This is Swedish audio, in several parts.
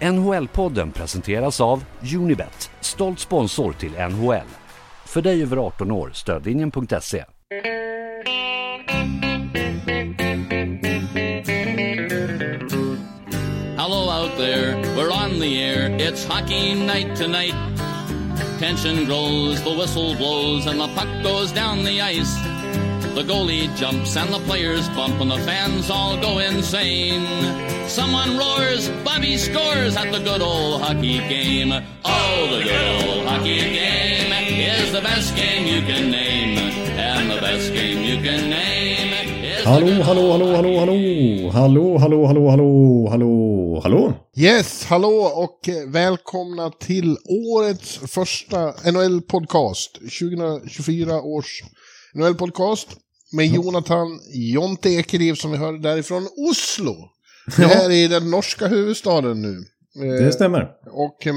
NHL-podden presenteras av Unibet, stolt sponsor till NHL. För dig över 18 år, stödlinjen.se. Hello out there, we're on the air. It's hockey night tonight. Tension grows, the whistle blows, and the puck goes down the ice. The goalie jumps and the players bump and the fans all go insane. Someone roars, Bobby scores at the good old hockey game. Oh, the good old hockey game is the best game you can name. And the best game you can name is Hallå, hallå, hallå, hallå, hallå! Hallå, hallå, hallå, hallå, hallå, hallå! Yes, hallå och eh, välkomna till årets första NHL-podcast. 2024 års NHL-podcast med Jonathan Jonte Ekeliv som vi hörde därifrån Oslo. Det här är den norska huvudstaden nu. Eh, Det stämmer. Och eh,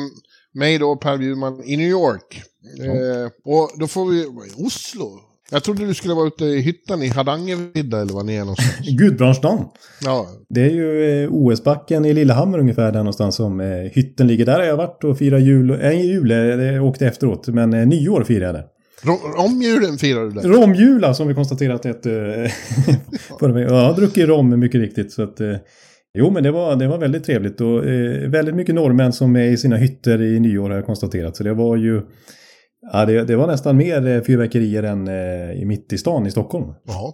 mig då, Per Bjurman, i New York. Eh, och då får vi... Oslo? Jag trodde du skulle vara ute i hyttan i Hardangervidda eller vad ni är någonstans. Gudbrandsdalen. Ja, Det är ju eh, OS-backen i Lillehammer ungefär där någonstans som hytten ligger. Där har jag varit och firat jul. Nej, jul eh, det åkte efteråt. Men nyår firade jag där. Ro- om julen firar du där. Romjula som vi konstaterat ett... Eh, jag har druckit rom mycket riktigt. Så att, eh, jo, men det var, det var väldigt trevligt. Och eh, väldigt mycket norrmän som är i sina hytter i nyår har jag konstaterat. Så det var ju... Ja, det, det var nästan mer eh, fyrverkerier än eh, i mitt i stan i Stockholm. Ja.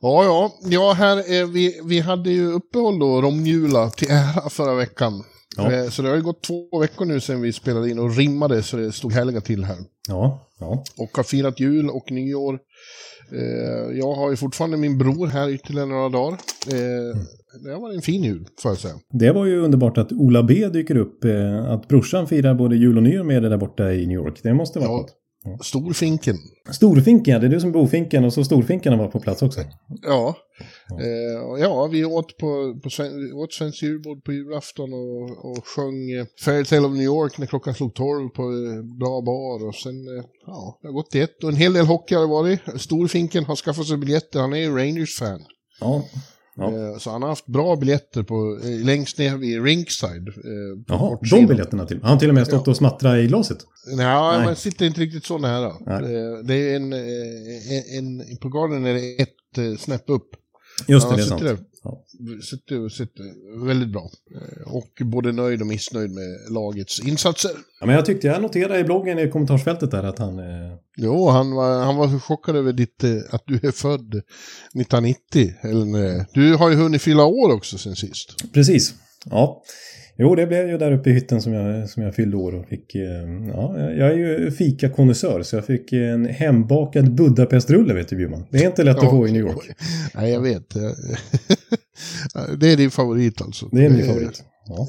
Ja, ja. Ja, här är vi, vi hade ju uppehåll då, Romjula, till ära förra veckan. Ja. Så det har ju gått två veckor nu sedan vi spelade in och rimmade så det stod härliga till här. Ja, ja. Och har firat jul och nyår. Eh, Jag har ju fortfarande min bror här ytterligare några dagar. Eh, Det har varit en fin jul, får jag säga. Det var ju underbart att Ola B dyker upp. eh, Att brorsan firar både jul och nyår med det där borta i New York. Det måste vara Ja. något. Storfinken. Storfinken, ja, det är du som är bofinken och så storfinken var på plats också. Ja. Eh, ja, vi åt, på, på vi åt svenskt julbord på julafton och, och sjöng eh, Fairytale of New York när klockan slog tolv på eh, bra bar. Och sen, eh, ja, det har gått i ett. Och en hel del hockey har det varit. Storfinken har skaffat sig biljetter, han är ju Rangers-fan. Ja. Ja. Eh, så han har haft bra biljetter på, eh, längst ner vid Rinkside. Eh, Jaha, de biljetterna till. Har han till och med stått och smattrat i glaset? Nej, Nej. man sitter inte riktigt så nära. Nej. Det är en, en, en, på garden är det ett snäpp upp. Just det, Ja, det är sitter sant. där. Ja. Sitter, sitter väldigt bra. Eh, Och både nöjd och missnöjd med lagets insatser. Ja, men jag tyckte jag noterade i bloggen i kommentarsfältet där att han... Eh, Jo, han var, han var chockad över ditt, eh, att du är född 1990. Eller, nej. du har ju hunnit fylla år också sen sist. precis. Ja. Jo, det blev ju där uppe i hytten som jag, som jag fyllde år och fick... Eh, ja, jag är ju fikakonnässör så jag fick en hembakad Budapestrulle vet du Bjurman. Det är inte lätt att få i New York. Nej, jag vet. det är din favorit alltså. Det är min Eh, favorit. Ja.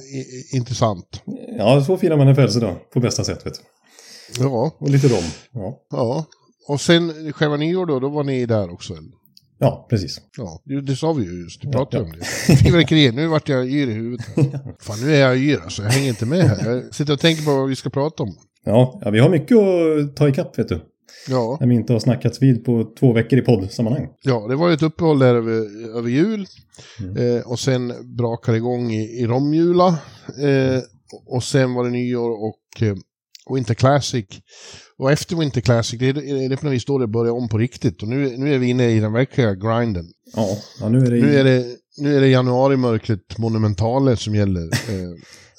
i- Intressant. ja, så firar man en födelsedag på bästa sätt vet du. Ja, Och lite rom. Ja, ja. Och sen själva nyår då, då var ni där också? eller? Ja precis. Ja, det, sa vi ju just. Vi pratade Ja, om det. Fyrverkerier, nu vart jag yr i huvudet. Fan, nu är jag yr alltså. Jag hänger inte med här. Jag sitter och tänker på vad vi ska prata om. Ja, ja, vi har mycket att ta ikapp vet du. Ja, När vi inte har snackats vid på två veckor i poddsammanhang. ja det var ju ett uppehåll där över, över jul. Mm. Eh, och sen brakade igång i, i Romjula. Eh, och sen var det nyår och eh, Winter Classic. Och efter Winter Classic, det är, är det på något vis då det börjar om på riktigt. Och nu, nu är vi inne i den verkliga grinden. Ja, ja nu är det... Nu är det, nu är det januarimörkret monumentale som gäller. Eh,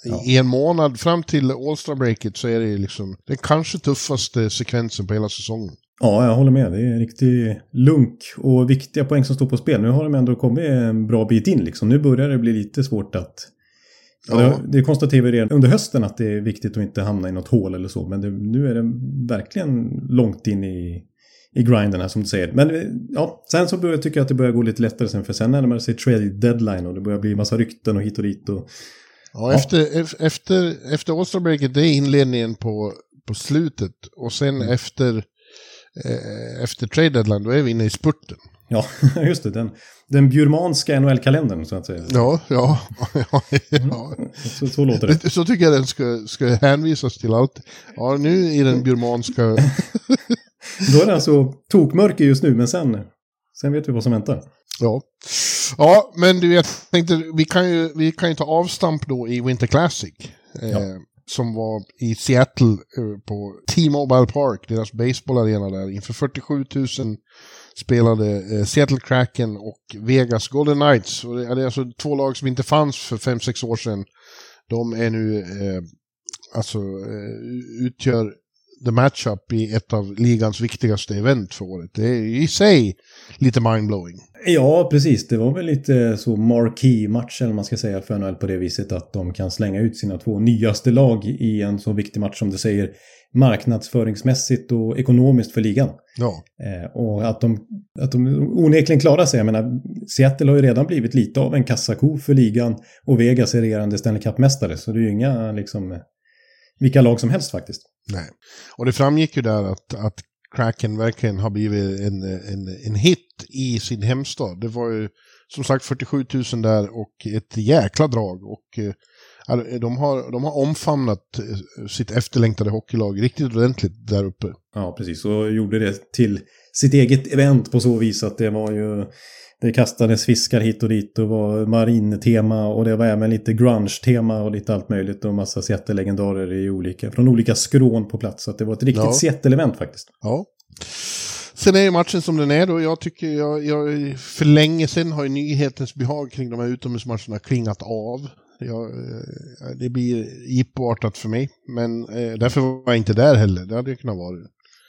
Ja. I en månad fram till All-Star-breaket så är det liksom den kanske tuffaste sekvensen på hela säsongen. Ja, jag håller med. Det är en riktig lunk och viktiga poäng som står på spel. Nu har de ändå kommit en bra bit in liksom. Nu börjar det bli lite svårt att... Ja. Ja. Det, det konstaterade vi redan under hösten att det är viktigt att inte hamna i något hål eller så. Men det, nu är det verkligen långt in i, i grinden här som du säger. Men eh, ja, sen så börjar jag tycka att det börjar gå lite lättare sen. För sen närmar det sig trade deadline och det börjar bli massa rykten och hit och dit. Och, Ja, Efter, ef- efter, efter All-Star-breaket, det är inledningen på, på slutet. Och sen Mm. efter, eh, efter trade deadline, då är vi inne i spurten. Ja, just det. Den, den bjurmanska NHL-kalendern så att säga. Ja, ja. ja, ja. Så, så låter det. Det- Så tycker jag den ska, ska hänvisas till allt. Ja, nu i den bjurmanska... Då är det alltså tokmörker just nu, men sen, sen vet vi vad som väntar. Ja. Ja, men du, jag tänkte, vi kan ju, vi kan ju ta avstamp då i Winter Classic. Eh, Ja. Som var i Seattle eh, på T-Mobile Park, deras baseballarena där. Inför 47 000 spelade eh, Seattle Kraken och Vegas Golden Knights. Och det, är alltså två lag som inte fanns för 5-6 år sedan. De är nu, eh, alltså, eh, utgör the matchup i ett av ligans viktigaste event för året. Det är i sig lite mindblowing. Ja, precis. Det var väl lite så marquee-match eller vad man ska säga för NHL på det viset att de kan slänga ut sina två nyaste lag i en så viktig match som du säger marknadsföringsmässigt och ekonomiskt för ligan. Ja. Eh, och att de, att de onekligen klarar sig. Jag menar, Seattle har ju redan blivit lite av en kassako för ligan och Vegas är regerande Stanley Cup-mästare. Så det är ju inga liksom vilka lag som helst faktiskt. Nej. Och det framgick ju där att, att Kraken verkligen har blivit en, en, en hit i sin hemstad. Det var ju som sagt 47 000 där och ett jäkla drag. Och eh, de, har, de har omfamnat eh, sitt efterlängtade hockeylag riktigt ordentligt där uppe. Ja, precis. Och gjorde det till sitt eget event på så vis att det var ju... Det kastades fiskar hit och dit och var marintema och det var även lite grunge-tema och lite allt möjligt och massa Seattle-legendarer i olika, från olika skrån på plats. Så det var ett riktigt Ja. Seattle-event faktiskt. Ja. Sen är ju matchen som den är då. Jag tycker jag, jag för länge sedan har ju nyhetens behag kring de här utomhusmatcherna klingat av. Jag, eh, det blir jippoartat för mig. Men eh, därför var jag inte där heller. Det hade ju kunnat vara.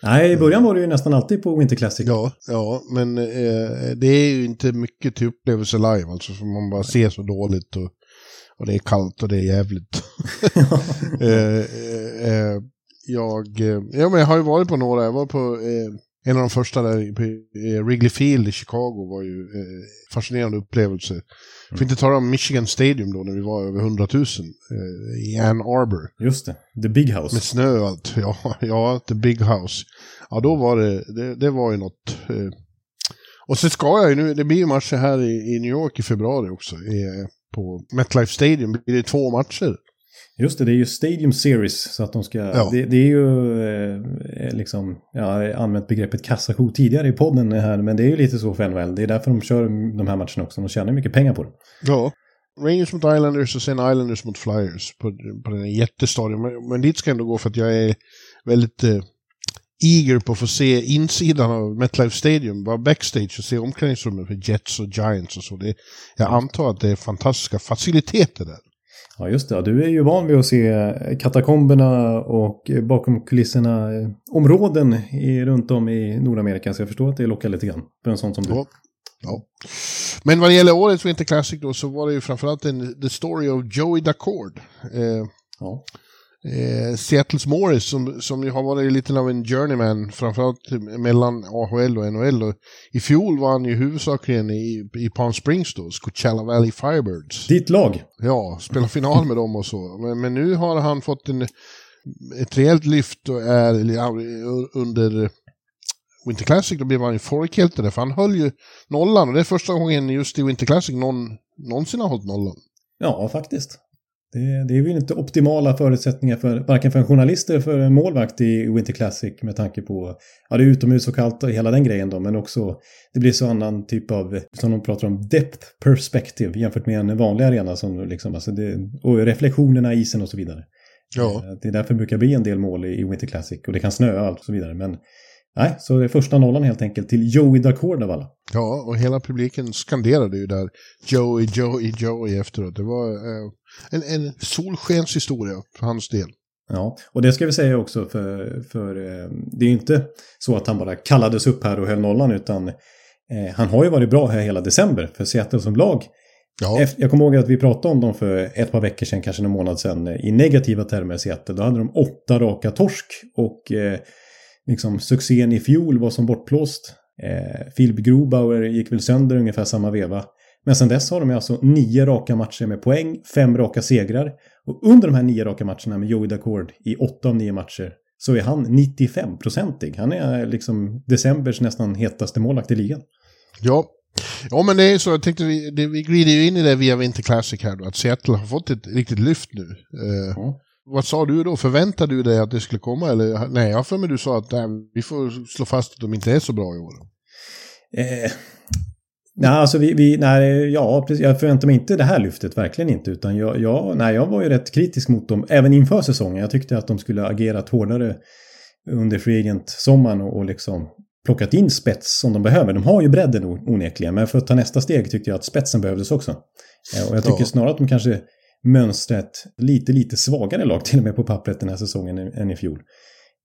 Nej, i början var det ju nästan alltid på Winter Classic. Ja, ja men eh, det är ju inte mycket till upplevelse live. Alltså för man bara ser så dåligt och, och det är kallt och det är jävligt. eh, eh, eh, jag, eh, ja, men jag har ju varit på några. Jag var på eh, en av de första där på eh, Wrigley Field i Chicago. var ju eh, fascinerande upplevelse. Får inte tala om Michigan Stadium då när vi var över 100 000 eh, i Ann Arbor. Just det. The Big House. Med snö och allt. Ja, ja, The Big House. Ja, då var det, det, det var ju något. Eh. Och så ska jag ju nu, det blir ju matcher här i, i New York i februari också. I, på MetLife Stadium blir det två matcher. Just det, det är ju Stadium Series. Så att de ska... Ja. Det, det är ju eh, liksom... Jag har använt begreppet kassako tidigare i podden här. Men det är ju lite så för NHL. Det är därför de kör de här matcherna också. De tjänar mycket pengar på det. Ja. Rangers mot Islanders och sen Islanders mot Flyers på, på den här jättestadion. Men, men dit ska jag ändå gå för att jag är väldigt eh, eager på att få se insidan av MetLife Stadium, vara backstage och se omklädningsrummet för Jets och Giants och så. Det, jag antar att det är fantastiska faciliteter där. Ja, just det. Du är ju van vid att se katakomberna och bakom kulisserna eh, områden i, runt om i Nordamerika. Så jag förstår att det lockar lite grann för en sån som du. Ja. Ja. Men vad det gäller årets Winter Classic då så var det ju framförallt en The Story of Joey Dacord. Eh, Ja. Eh, Seattles Morris som, som ju har varit lite av en journeyman framförallt mellan AHL och NHL. Och I fjol var han ju huvudsakligen i, i Palm Springs då, Coachella Valley Firebirds. Ditt lag. Ja, spela final med dem och så. Men, men nu har han fått en, ett rejält lyft och är under Winter Classic då blev han ju folkhjälte där, för han höll ju nollan och det är första gången just i Winter Classic någon någonsin har hållit nollan. Ja, faktiskt. Det, det är väl inte optimala förutsättningar för varken för en journalist eller för en målvakt i Winter Classic med tanke på, ja det är utomhus och kallt och hela den grejen då, men också det blir så annan typ av, som de pratar om, depth perspective jämfört med en vanlig arena som liksom, alltså det, och reflektionerna i isen och så vidare. Ja. Eh, Det är därför det brukar bli en del mål i i Winter Classic och det kan snöa och allt och så vidare, men nej, så det är första nollan helt enkelt till Joey Dacord av alla. Ja, och hela publiken skanderade ju där Joey, Joey, Joey efteråt. Det var eh, en, en solskenshistoria för hans del. Ja, och det ska vi säga också för, för eh, det är ju inte så att han bara kallades upp här och höll nollan utan eh, han har ju varit bra här hela december för Seattle som lag. Ja, Jag kommer ihåg att vi pratade om dem för ett par veckor sedan, kanske en månad sedan, i negativa termer Seattle. Då hade de åtta raka torsk och eh, liksom succén i fjol var som bortblåst. Eh, Philip Grobauer gick väl sönder ungefär samma veva. Men sen dess har de alltså nio raka matcher med poäng, fem raka segrar. Och under de här nio raka matcherna med Joey Dacord i åtta av nio matcher så är han 95-procentig. Han är liksom decembers nästan hetaste målvakt i ligan. ja. ja, men det är så. Jag tänkte vi, det, vi glider ju in i det via Winter Classic här då. Att Seattle har fått ett riktigt lyft nu. Eh, Ja. Vad sa du då? Förväntade du dig att det skulle komma? Eller, nej, jag för mig du sa att nej, vi får slå fast att de inte är så bra i år. Eh, Nej, alltså vi, vi nej, ja, precis, jag förväntar mig inte det här lyftet, verkligen inte. Utan jag, jag, nej, jag var ju rätt kritisk mot dem, även inför säsongen. Jag tyckte att de skulle agerat hårdare under Free Agent-sommaren och, och liksom plockat in spets som de behöver. De har ju bredden onekligen, men för att ta nästa steg tyckte jag att spetsen behövdes också. Eh, och jag tycker ja. snarare att de kanske mönstret lite, lite svagare lag till och med på pappret den här säsongen än i fjol.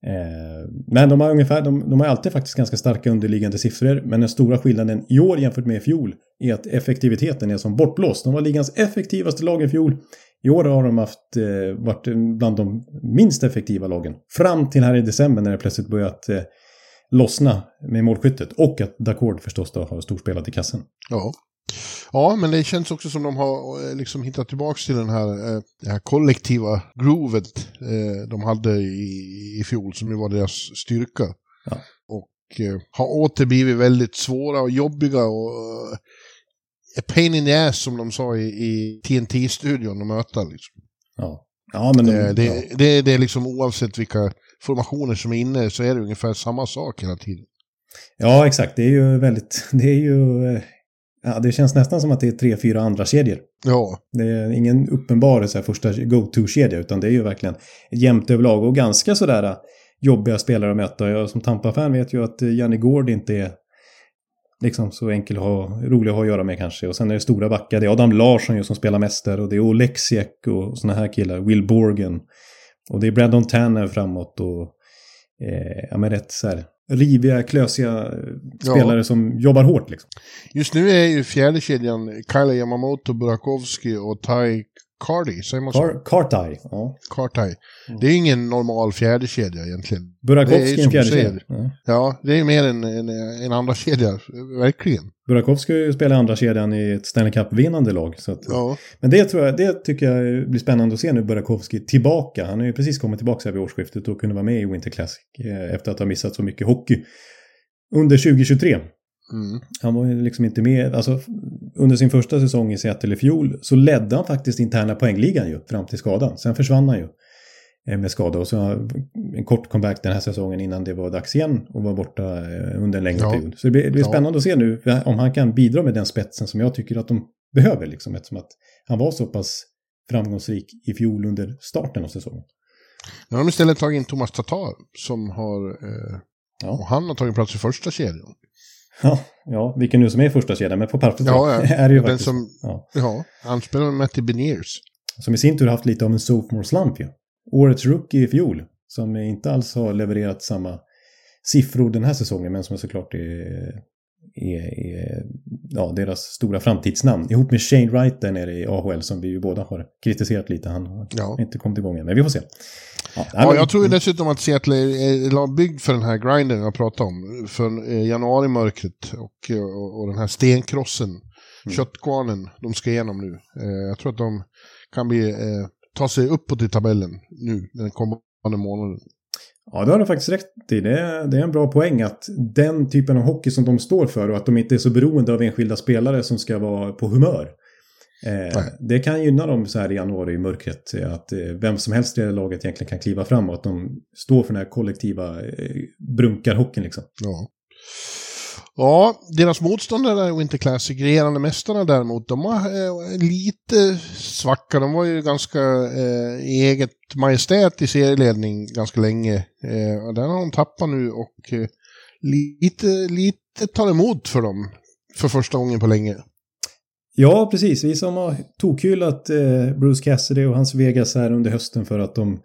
Eh, men de har ungefär, de, de har alltid faktiskt ganska starka underliggande siffror. Men den stora skillnaden i år jämfört med i fjol är att effektiviteten är som bortblåst. De var ligans effektivaste lag i fjol. I år har de haft, eh, varit bland de minst effektiva lagen. Fram till här i december när det plötsligt börjat eh, lossna med målskyttet. Och att Dacord förstås då har storspelat i kassen. Ja. Ja, men det känns också som de har eh, liksom hittat tillbaka till den här, eh, det här kollektiva groovet eh, de hade i, i fjol, som ju var deras styrka. Ja. Och har åter blivit väldigt svåra och jobbiga och a pain in the ass som de sa i, i TNT-studion att möta. Liksom. Ja. Ja, men de, det, det, det, det är liksom oavsett vilka formationer som är inne så är det ungefär samma sak hela tiden. Ja, exakt. Det är ju väldigt, det är ju Ja, det känns nästan som att det är tre, fyra andra kedjor. Ja. Det är ingen uppenbar så här, första go-to-kedja, utan det är ju verkligen jämnt överlag och ganska sådär äh, jobbiga spelare att möta. Jag som Tampa-fan vet ju att Janne Gård inte är liksom så enkel att ha, rolig att ha att göra med kanske. Och sen är det stora backar. Det är Adam Larsson ju som spelar mäster och det är Oleksiek och sådana här killar. Will Borgen. Och det är Brandon Tanner framåt och eh, ja men rätt så här riviga, klösiga spelare ja. som jobbar hårt. Liksom. Just nu är ju fjärde kedjan Kyle Yamamoto, Burakovsky och Tai Cardi, säger man så? Car ja. Kartai. Mm. Det är ingen normal fjärde kedja egentligen. Burakovsky är en fjärde kedja. Ja. ja, det är mer en, en, en andra kedja, verkligen. Burakovsky spelar andra kedjan i ett Stanley Cup-vinnande lag. Så att, ja. Men det, tror jag, det tycker jag blir spännande att se nu, Burakovsky tillbaka. Han har ju precis kommit tillbaka här vid årsskiftet och kunde vara med i Winter Classic eh, efter att ha missat så mycket hockey under 2023. Mm. Han var ju liksom inte med, alltså under sin första säsong i Seattle i fjol så ledde han faktiskt interna poängligan ju fram till skadan. Sen försvann han ju eh, med skada och så en kort comeback den här säsongen innan det var dags igen och var borta eh, under en längre ja. period. Så det blir, det blir spännande ja. att se nu om han kan bidra med den spetsen som jag tycker att de behöver liksom eftersom att han var så pass framgångsrik i fjol under starten av säsongen. Nu har de istället tagit in Thomas Tatar som har, eh, ja. och han har tagit plats i första kedjan. Ja, ja, vilken nu som är första kedjan, men på pappret ja, ja. är det ju faktiskt. Som, ja. ja, han spelar med Matty Beniers. Som i sin tur haft lite av en sophomore slump ju. Årets rookie i fjol, som inte alls har levererat samma siffror den här säsongen, men som såklart är, är, är ja, deras stora framtidsnamn. Ihop med Shane Wright där nere i AHL som vi ju båda har kritiserat lite. Han har ja. inte kommit igång än, men vi får se. Ja, ja, jag tror ju dessutom att Seattle är byggd för den här grinden jag pratade om. För eh, januarimörkret och, och, och den här stenkrossen, mm. köttkvarnen de ska igenom nu. Eh, jag tror att de kan bli, eh, ta sig uppåt i tabellen nu den kommande månaden. Ja, det har du faktiskt rätt i. Det är, det är en bra poäng att den typen av hockey som de står för och att de inte är så beroende av enskilda spelare som ska vara på humör. Eh, det kan gynna dem så här i januari i mörkret. Att eh, vem som helst i det laget egentligen kan kliva fram och att de står för den här kollektiva eh, brunkarhockeyn liksom. Ja. Ja, deras motståndare Winter Classic, regerande mästarna däremot, de var eh, lite svacka. De var ju ganska eh, eget majestät i serieledning ganska länge. Eh, den har de tappat nu och eh, lite, lite tar emot för dem för första gången på länge. Ja, precis. Vi som har tokhyllat eh, Bruce Cassidy och hans Vegas här under hösten för att de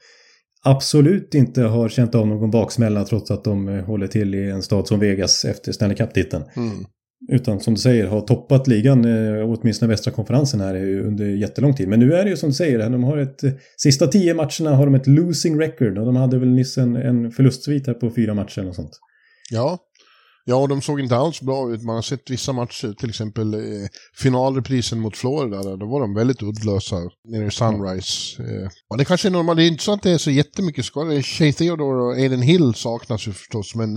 absolut inte har känt av någon baksmälla trots att de eh, håller till i en stad som Vegas efter Stanley Cup-titeln. Mm. Utan som du säger har toppat ligan, eh, åtminstone västra konferensen här under jättelång tid. Men nu är det ju som du säger, de har ett, sista tio matcherna har de ett losing record och de hade väl nyss en, en förlustsvit här på fyra matcher och sånt. Ja, Ja, de såg inte alls bra ut. Man har sett vissa matcher, till exempel eh, finalreprisen mot Florida, där, då var de väldigt uddlösa nere i Sunrise. Eh, och det kanske är normalt, det är inte så att det är så jättemycket skador. Shea Theodore och Aiden Hill saknas ju förstås, men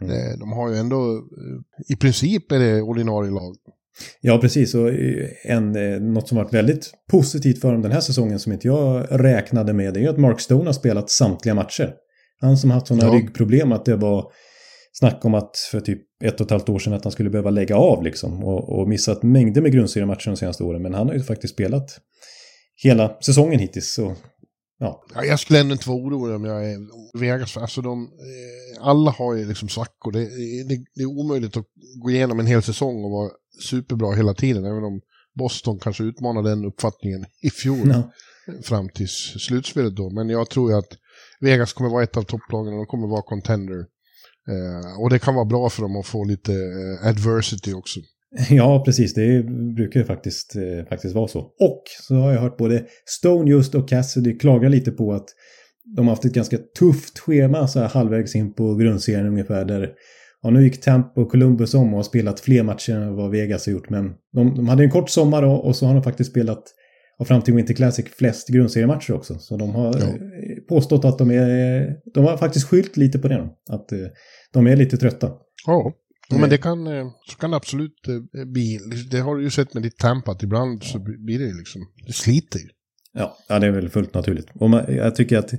mm. eh, de har ju ändå, eh, i princip är det ordinarie lag. Ja, precis. Och eh, en, eh, något som varit väldigt positivt för dem den här säsongen som inte jag räknade med, det är ju att Mark Stone har spelat samtliga matcher. Han som haft sådana ja. ryggproblem att det var snack om att för typ ett och ett halvt år sedan att han skulle behöva lägga av liksom och, och missat mängder med grundseriematcher de senaste åren. Men han har ju faktiskt spelat hela säsongen hittills. Så, ja. Ja, jag skulle ändå inte vara orolig om jag är Vegas. Alltså de, eh, alla har ju liksom svackor. Det, det, det är omöjligt att gå igenom en hel säsong och vara superbra hela tiden. Även om Boston kanske utmanade den uppfattningen i fjol. Ja. Fram till slutspelet då. Men jag tror ju att Vegas kommer vara ett av topplagen och de kommer vara contender. Eh, och det kan vara bra för dem att få lite eh, adversity också. Ja, precis. Det brukar ju faktiskt, eh, faktiskt vara så. Och så har jag hört både Stone just och Cassidy klaga lite på att de har haft ett ganska tufft schema så här halvvägs in på grundserien ungefär. Där, ja, nu gick Tampa och Columbus om och har spelat fler matcher än vad Vegas har gjort. Men de, de hade en kort sommar då, och så har de faktiskt spelat och fram till Winter Classic flest grundseriematcher också. Så de har Ja. eh, påstått att de är... De har faktiskt skyllt lite på det. Då, att de är lite trötta. Ja, ja men det kan, eh, så kan det absolut eh, bli. Det har du ju sett med ditt Tampa, att ibland så blir det liksom, det sliter ju. Ja, ja det är väl fullt naturligt. Och man, jag tycker att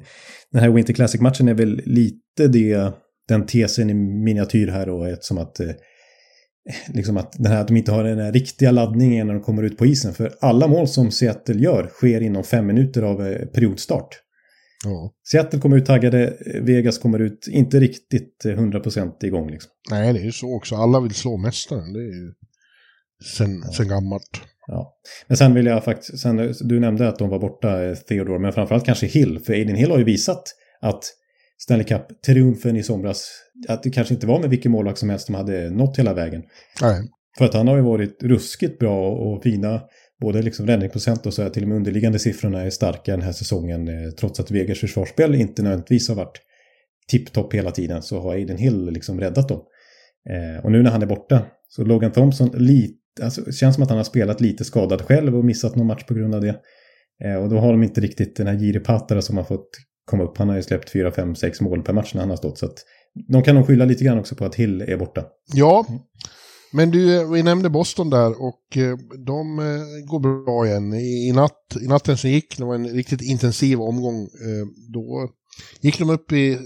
den här Winter Classic-matchen är väl lite det, den tesen i miniatyr här då, eftersom att eh, liksom att, den här, att de inte har den här riktiga laddningen när de kommer ut på isen. För alla mål som Seattle gör sker inom fem minuter av eh, periodstart. Ja. Seattle kommer ut taggade, eh, Vegas kommer ut inte riktigt eh, 100% igång. Liksom. Nej, det är ju så också. Alla vill slå mästaren. Det är ju sen, sen gammalt. Ja. Men sen vill jag faktiskt, sen, du nämnde att de var borta, eh, Theodore, men framförallt kanske Hill. För Aiden Hill har ju visat att Stanley Cup-triumfen i somras, att det kanske inte var med vilken målvakt som helst de hade nått hela vägen. Nej. För att han har ju varit ruskigt bra och fina, både liksom räddningsprocent och så här, till och med underliggande siffrorna är starka den här säsongen. Eh, trots att Vegas försvarsspel inte nödvändigtvis har varit tipptopp hela tiden så har Aiden Hill liksom räddat dem. Eh, och nu när han är borta så Logan Thompson lite, alltså, det känns som att han har spelat lite skadad själv och missat någon match på grund av det. Eh, och då har de inte riktigt den här Jiri Patara som har fått komma upp. Han har ju släppt 4, 5, 6 mål per match när han har stått. Så att de kan nog skylla lite grann också på att Hill är borta. Ja, men du, eh, vi nämnde Boston där och eh, de eh, går bra igen. I, natt, I natten som gick, det var en riktigt intensiv omgång, då gick de upp i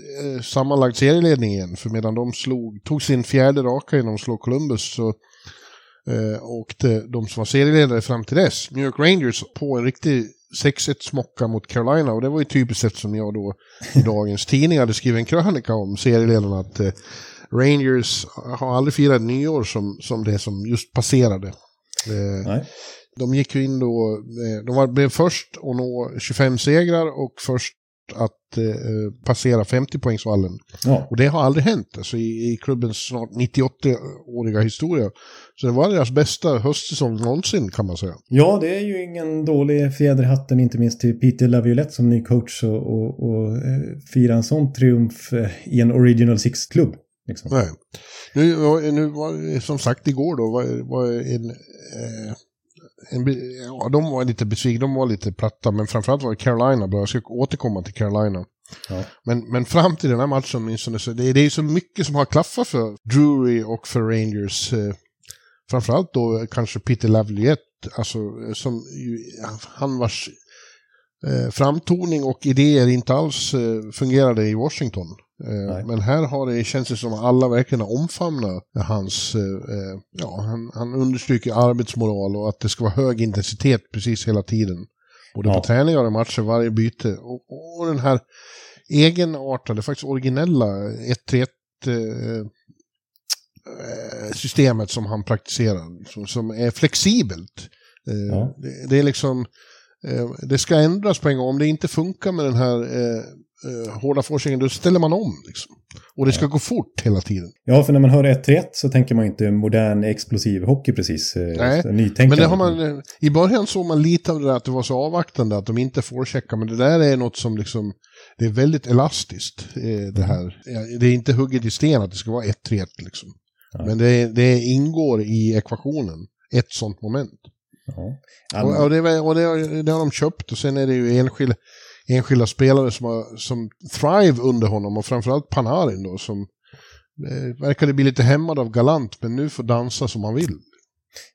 sammanlagd serieledning igen. För medan de slog, tog sin fjärde raka genom att slå Columbus så eh, åkte de som var serieledare fram till dess, New York Rangers, på en riktig 6-1 smocka mot Carolina. Och det var ju typiskt sett som jag då i dagens tidning hade skrivit en krönika om serieledarna att eh, Rangers har aldrig firat nyår som, som det som just passerade. Eh, de gick ju in då, eh, de var, blev först att nå 25 segrar och först att eh, passera 50-poängsvallen. Ja, Och det har aldrig hänt alltså, i, i klubbens snart 98-åriga historia. Så det var deras bästa höstsäsong någonsin kan man säga. Ja, det är ju ingen dålig fjäder i hatten, inte minst till Peter Laviolette som ny coach och, och, och eh, fira en sån triumf eh, i en Original Six-klubb. Liksom. Nej. Nu, nu var som sagt igår då var, var en, eh, en, ja, de var lite besvikna, de var lite platta, men framförallt var det Carolina bra. Jag ska återkomma till Carolina. Ja. Men, men fram till den här matchen åtminstone, så det, det är så mycket som har klaffat för Drury och för Rangers. Eh, framförallt då kanske Peter Laviolette, alltså eh, som ju, han vars eh, framtoning och idéer inte alls eh, fungerade i Washington. Eh, Nej. men här har det känns det som att alla verkligen har omfamnat hans, eh, eh, ja, han, han understryker arbetsmoral och att det ska vara hög intensitet precis hela tiden. Både Ja. på träningar och matcher, varje byte. Och, och den här egenartade, faktiskt originella 1-3-1 eh, eh, systemet som han praktiserar. Som, som är flexibelt. Eh, Ja. det, det är liksom, det ska ändras på en gång. Om det inte funkar med den här eh, hårda forcingen, då ställer man om. Liksom. Och det ska gå fort hela tiden. ja, för när man hör 1-1 så tänker man inte modern explosiv hockey precis. eh, Nej, nytänkande. Men det har man, eh, i början såg man lite av det där att det var så avvaktande att de inte får checka. Men det där är något som liksom, det är väldigt elastiskt. eh, Det här. Det är inte hugget i sten att det ska vara 1-3 liksom. Ja. Men det, det ingår i ekvationen, ett sånt moment. Ja. Ja, Och, och, det, och det, det har de köpt och sen är det ju enskilda, enskilda spelare som, har, som thrive under honom och framförallt Panarin då som eh, verkade bli lite hämmad av Galant men nu får dansa som han vill.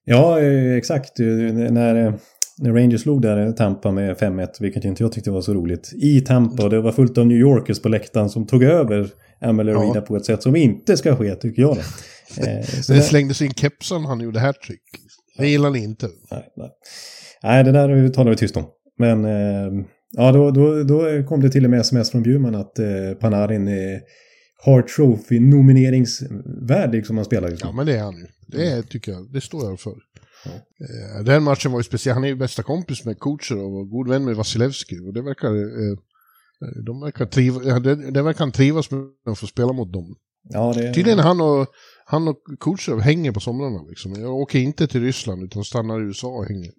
Ja, eh, exakt. Eh, När, eh, när Rangers slog där Tampa med 5-1, vilket inte jag tyckte var så roligt, i Tampa och det var fullt av New Yorkers på läktaren som tog över Amalie Ja. Arena på ett sätt som inte ska ske, tycker jag. Det- slängdes in kepsen han gjorde hattrick. Det gillar ni inte. Nej, nej. nej, det där talar vi tyst om. Men eh, ja, då, då, då kom det till och med sms från Bjurman att eh, Panarin är Hart Trophy nomineringsvärdig som han spelar nu. Ja, men det är han ju. Det är, tycker jag, det står jag för. Eh, Den matchen var ju speciell. Han är ju bästa kompis med Kucherov och god vän med Vasilevski. Och det verkar... eh, De verkar triva, ja, det, det verkar han trivas med att få spela mot dem. Ja, det, Tydligen han och, han och Kucherov hänger på somrarna liksom. Jag åker inte till Ryssland utan stannar i USA och hänger.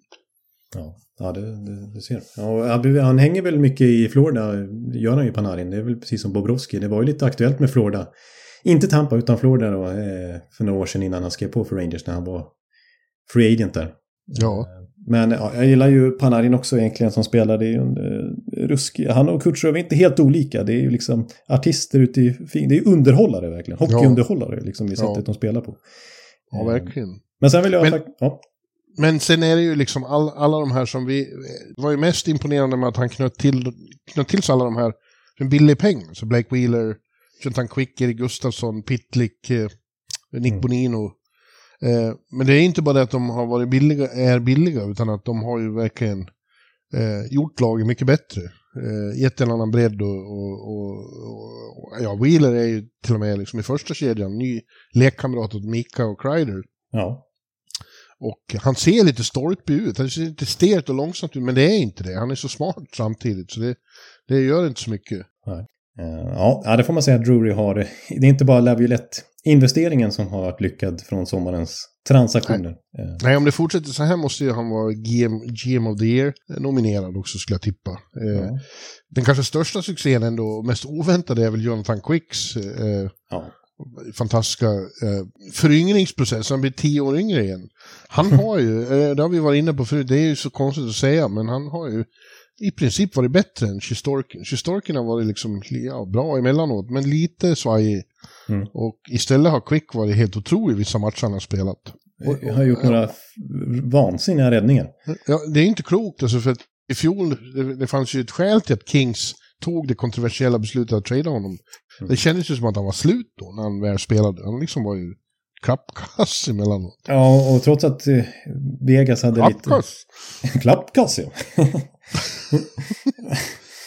Ja, ja det, det, det ser ja, han, hänger väl mycket i Florida, gör han ju Panarin. Det är väl precis som Bobrovski. Det var ju lite aktuellt med Florida. Inte Tampa utan Florida då, eh, för några år sedan innan han skrev på för Rangers när han var free agent där. Ja. Men ja, jag gillar ju Panarin också egentligen som spelar. Det är ju en eh, ruskig... Han och Kutjerov är inte helt olika. Det är ju liksom artister ute i... Det är underhållare verkligen. Hockeyunderhållare liksom i sättet Ja. de spelar på. Ja, Eh, verkligen. Men sen vill jag... Men... Ja, Men sen är det ju liksom all, alla de här som vi... Det var ju mest imponerande med att han knöt till, knöt till sig alla de här för en billig peng. Så Blake Wheeler, Jonathan Quick, Erik Gustafsson, Pitlick, eh, Nick Mm. Bonino. Eh, men det är inte bara det att de har varit billiga, är billiga, utan att de har ju verkligen eh, gjort laget mycket bättre. Eh, gett en annan bredd och, och, och, och ja, Wheeler är ju till och med liksom i första kedjan, ny lekkamrat åt Mika och Kreider. ja. Och han ser lite stolpig ut, han ser lite stelt och långsamt ut, men det är inte det. Han är så smart samtidigt, så det, det gör inte så mycket. Eh, Ja, ja, det får man säga att Drury har. Det är inte bara Laviolette-investeringen som har varit lyckad från sommarens transaktioner. Eh, Nej, om det fortsätter så här måste ju han vara GM, GM of the Year nominerad också, skulle jag tippa. Eh, Ja. Den kanske största succén ändå, mest oväntade, är väl Jonathan Quicks Ja. Fantastiska eh, föryngringsprocess. Han blir tio år yngre igen. Han har ju, eh, det har vi varit inne på förut, det är ju så konstigt att säga, men han har ju i princip varit bättre än Sjistorkin. Sjistorkin har varit liksom, ja, bra emellanåt, men lite svajig. Mm. Och istället har Quick varit helt otrolig vissa matcher han har spelat. Och- Jag har gjort några vansinniga räddningar. Ja, det är inte klokt, alltså för att i fjol, det, det fanns ju ett skäl till att Kings tog det kontroversiella beslutet att trada honom. Mm. Det kändes ju som att han var slut då, när han väl spelade. Han liksom var ju klappkass emellanåt. Ja, och trots att eh, Vegas hade Klappkass? lite... Klappkass, ja.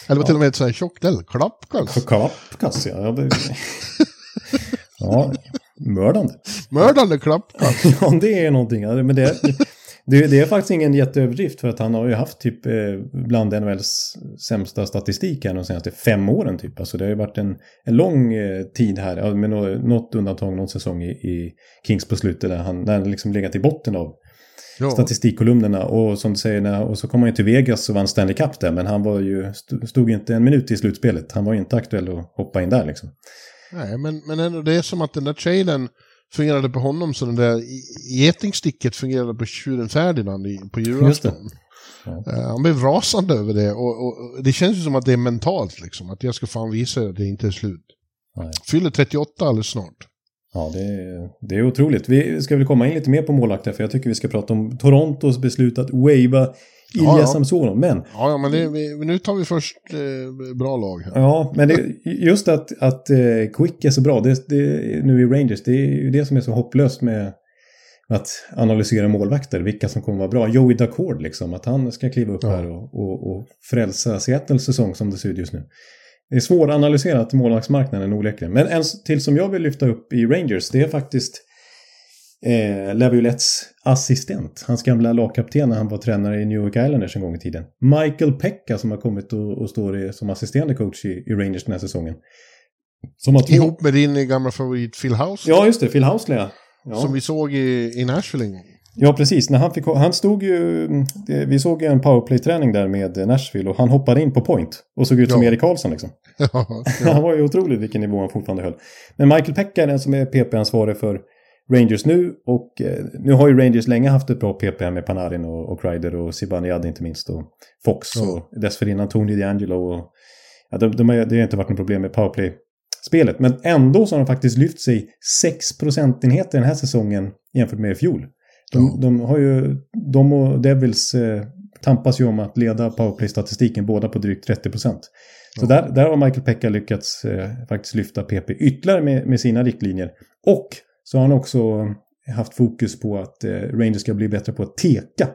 Eller var till och med ett sånt här tjockt L. Klappkass. Klappkass, ja. Blev- Ja, mördande. Mördande klappkass. Ja, det är någonting. Men det, det, det är faktiskt ingen jätteöverdrift för att han har ju haft typ eh, bland NHLs sämsta statistik här de senaste fem åren typ. Alltså det har ju varit en, en lång eh, tid här, med nå- något undantag, någon säsong i, i Kings på slutet där han, där han liksom legat i botten av Ja. statistikkolumnerna. Och som du säger, när, och så kom han ju till Vegas och vann Stanley Cup där, men han var ju, st- stod inte en minut i slutspelet. Han var ju inte aktuell att hoppa in där liksom. Nej, men, men ändå, det är som att den där traden fungerade på honom så den där getingsticket fungerade på tjuren Ferdinand i- på julafton. Ja. Eh, Han blev rasande över det och, och, det känns ju som att det är mentalt liksom. Att jag ska fan visa att det inte är slut. Nej. Fyller 38 alldeles snart. Ja, det är, det är otroligt. Vi ska väl komma in lite mer på målvakter, för jag tycker vi ska prata om Torontos beslut att wava Ilja Ja. Samsonov. Men, Ja, ja men det, vi, nu tar vi först eh, bra lag här. ja, men det, just att, att eh, Quick är så bra, det, det, nu i Rangers, det är ju det som är så hopplöst med att analysera målvakter, vilka som kommer vara bra. Joey Dacord liksom, att han ska kliva upp Ja. här och, och, och frälsa Seattles säsong som det ser ut just nu. Det är svåranalyserat målvaktsmarknaden onekligen. Men en till som jag vill lyfta upp i Rangers, det är faktiskt eh, Laviolettes assistent. Hans gamla lagkapten när han var tränare i New York Islanders en gång i tiden. Michael Pekka som har kommit och, och står som assisterande coach i, i Rangers den här säsongen. Som har. Ihop med din gamla favorit Phil House. Ja, just det. Phil Housley, ja. ja. Som vi såg i, i Nashville en gång. Ja, precis. När han, fick, han stod ju... Vi såg en powerplay-träning där med Nashville och han hoppade in på point och såg ut som Ja. Erik Karlsson liksom. ja, Han var ju otrolig vilken nivå han fortfarande höll. Men Michael Pekka är den som är PP-ansvarig för Rangers nu och eh, nu har ju Rangers länge haft ett bra PP här med Panarin och, och Kreider och Zibanejad inte minst och Fox Ja. och dessförinnan Tony DeAngelo och ja, de, de har, det har inte varit något problem med powerplay-spelet men ändå så har de faktiskt lyft sig 6 procentenheter den här säsongen jämfört med i fjol. De, Ja. de har ju, de och Devils eh, tampas ju om att leda powerplay-statistiken båda på drygt 30 procent. Så där, där har Michael Pekka lyckats eh, faktiskt lyfta PP ytterligare med, med sina riktlinjer. Och så har han också haft fokus på att eh, Rangers ska bli bättre på att teka.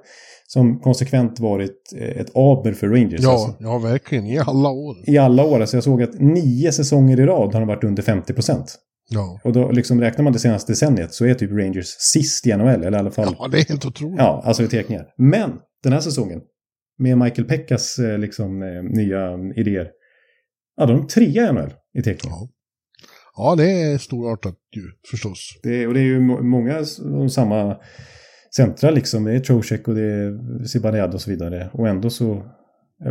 Som konsekvent varit eh, ett aber för Rangers. Ja, alltså. ja, verkligen. I alla år. I alla år. Alltså jag såg att nio säsonger i rad har de varit under 50 procent. Ja. Och då liksom räknar man det senaste decenniet så är typ Rangers sist i NHL. Eller i alla fall. ja, det är helt otroligt. Ja, alltså i tekningar. Men den här säsongen. Med Michael Pekkas eh, liksom, eh, nya idéer. Ja, de är trea i NHL i tekningar. Ja. Ja, det är storartat ju förstås. Det, och det är ju må- många de samma centra liksom. Det är Trocek och det är Zibanejad och så vidare. Och ändå så...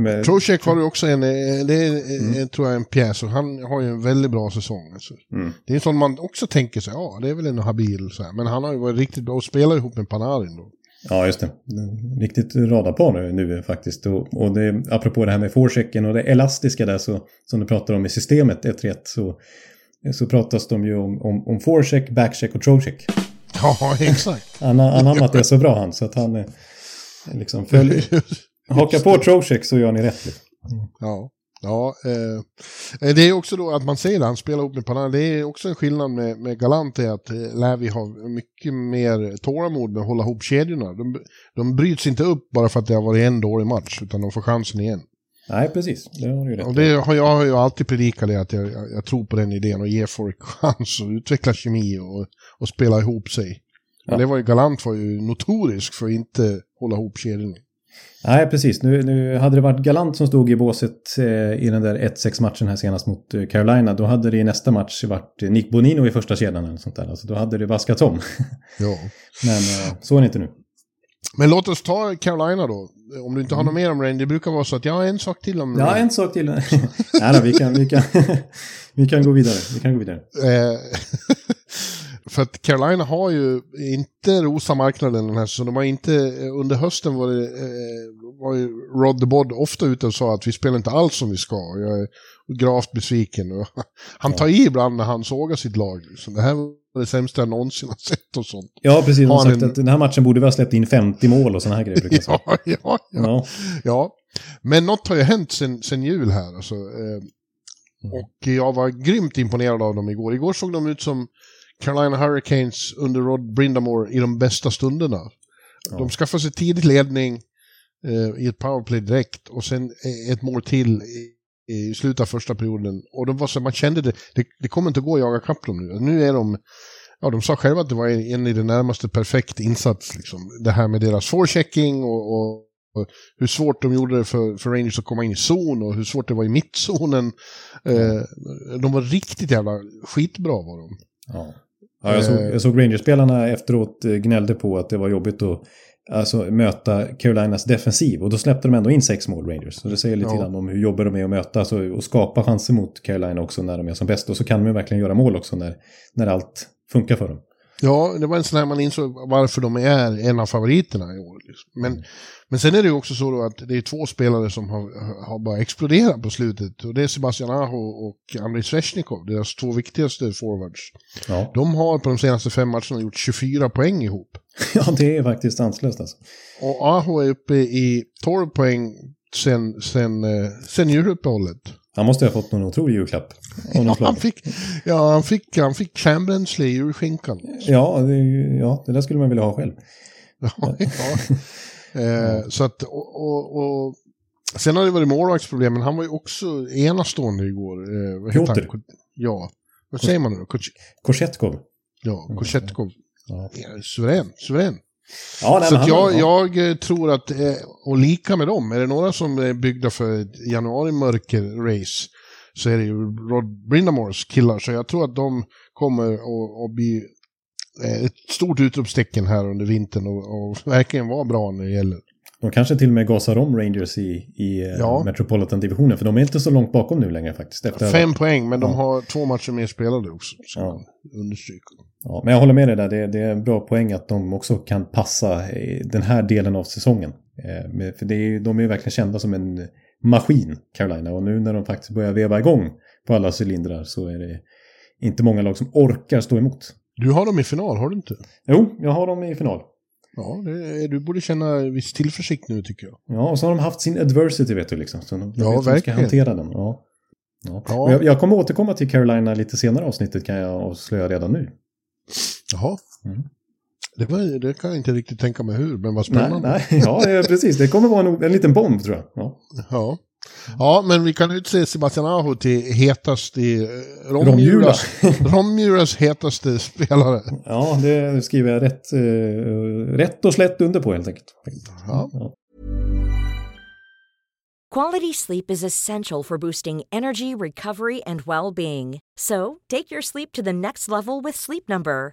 men- Trocek har ju också en, eh, det är, Mm. eh, tror jag, en pjäs och han har ju en väldigt bra säsong. Alltså. Mm. Det är en sån man också tänker sig, ja det är väl en habil så här. Men han har ju varit riktigt bra och spelar ihop med Panarin då. Ja, just det. Riktigt radarpar nu, nu faktiskt. Och, och det, apropå det här med forechecken och det elastiska där så, som du pratar om i systemet 1-1 så, så pratas de ju om, om, om forecheck, backcheck och trocheck. Ja, exakt. Han har anammat det så bra han så att han eh, liksom följer, hakar på trocheck så gör ni rätt. Liksom. ja. Ja, eh, det är också då att man ser det, han spelar ihop med Panarin. Det är också en skillnad med, med Galant är att eh, Lävi har mycket mer tålamod med att hålla ihop kedjorna. De, de bryts inte upp bara för att det har varit en dålig match, utan de får chansen igen. Nej, precis. Det har du ju rätt Och det har jag har ju alltid predikat det, att jag, jag, jag tror på den idén och ger folk chans att utveckla kemi och, och spela ihop sig. Men Ja. det var ju, Galant var ju notorisk för att inte hålla ihop kedjorna. Nej, precis. Nu, nu hade det varit Galant som stod i båset eh, i den där 1-6 matchen här senast mot eh, Carolina. Då hade det i nästa match varit eh, Nick Bonino i första kedjan eller sånt där. Alltså, då hade det vaskats om. Ja. Men eh, så är det inte nu. Men låt oss ta Carolina då. Om du inte har något mer om Rain, det brukar vara så att jag har en sak till om Ja, Rain. en sak till. Nej då, vi kan, vi, kan, vi kan gå vidare. Vi kan gå vidare. Eh, för att Carolina har ju inte rosa marknaden den här så de har inte, under hösten var det, eh, var ju Rod the Bod ofta ute och sa att vi spelar inte alls som vi ska. Jag är gravt besviken. Han tar i ibland när han sågar sitt lag. Så det här det sämsta jag någonsin har sett och sånt. Ja, precis. Har sagt en- att den här matchen borde vi ha släppt in 50 mål och sådana här grejer. brukar. Ja, ja, ja. Ja. Ja, men något har ju hänt sen, sen jul här. Alltså, eh, och jag var grymt imponerad av dem igår. Igår såg de ut som Carolina Hurricanes under Rod Brindamore i de bästa stunderna. Ja. De skaffade sig tidigt ledning eh, i ett powerplay direkt och sen eh, ett mål till i, slutet av första perioden. Och de var så, man kände det, det, det kommer inte gå att jaga kapp dem nu. Nu är de, ja de sa själva att det var en, en i det närmaste perfekt insats. Liksom. Det här med deras forechecking och, och, och hur svårt de gjorde det för, för Rangers att komma in i zon och hur svårt det var i mittzonen. Eh, de var riktigt jävla skitbra var de. Ja. Ja, jag, såg, jag såg Rangers-spelarna efteråt eh, gnällde på att det var jobbigt att alltså, möta Carolinas defensiv. Och då släppte de ändå in sex mål, Rangers. Så det säger lite Ja. grann om hur jobbiga de är att möta alltså, och skapa chanser mot Carolina också när de är som bäst. Och så kan de ju verkligen göra mål också när, när allt funkar för dem. Ja, det var en sån här man insåg varför de är en av favoriterna i år. Liksom. Men, men sen är det ju också så då att det är två spelare som har, har bara exploderat på slutet. Och det är Sebastian Aho och Andrei Sveshnikov, deras två viktigaste forwards. Ja, De har på de senaste fem matcherna gjort 24 poäng ihop. ja det är faktiskt sanslöst alltså. Och Aho är uppe i 12 poäng sen, sen, eh, sen juluppehållet. Han måste ha fått någon otrolig julklapp. Ja, han fick, ja, han fick, han fick kärnbränsle i julskinkan. Ja, det, ja, det där skulle man vilja ha själv. Ja, ja. Eh, så att, och, och, och, sen har det varit målvaktsproblem, men han var ju också enastående igår. Eh, Piotr. Ja, vad säger man nu då? Korsetkov. Ja, Kochetkov. Ja, Ja, suverän, suverän. Ja nej, så han- jag, ja. jag eh, tror att, eh, och lika med dem, är det några som är byggda för ett januari-mörker-race så är det ju Rod Brindamores killar. Så jag tror att de kommer att, att bli eh, ett stort utropstecken här under vintern och, och verkligen vara bra när det gäller. De kanske till och med gasar om Rangers i, i eh, Ja. Metropolitan-divisionen. För de är inte så långt bakom nu längre faktiskt. Efter att Fem poäng, men de Ja. har två matcher mer spelade också. Så Ja. understryker. Ja, men jag håller med dig där. Det, det är en bra poäng att de också kan passa i den här delen av säsongen. Eh, för det är, de är ju verkligen kända som en maskin, Carolina. Och nu när de faktiskt börjar veva igång på alla cylindrar så är det inte många lag som orkar stå emot. Du har dem i final, har du inte? Jo, jag har dem i final. Ja, det är, du borde känna viss tillförsikt nu tycker jag. Ja, och så har de haft sin adversity vet du liksom. Så de, Ja, vet de ska verkligen. hantera den. Ja. Ja. Ja. Jag, jag kommer återkomma till Carolina lite senare avsnittet kan jag avslöja redan nu. Jaha. Mm. Det, var, det kan jag inte riktigt tänka mig hur, men vad Nej, spännande. nej, ja, det är precis. Det kommer vara en, en liten bomb tror jag. Ja. Ja. Ja, men vi kan utse Sebastian Aho till hetaste eh, Romjula. Romjulas, Romjulas hetaste spelare. Ja, det skriver jag rätt, eh, rätt och slätt under på helt enkelt. Ja. Ja. Quality sleep is essential for boosting energy, recovery, and well being. So, take your sleep to the next level with Sleep Number.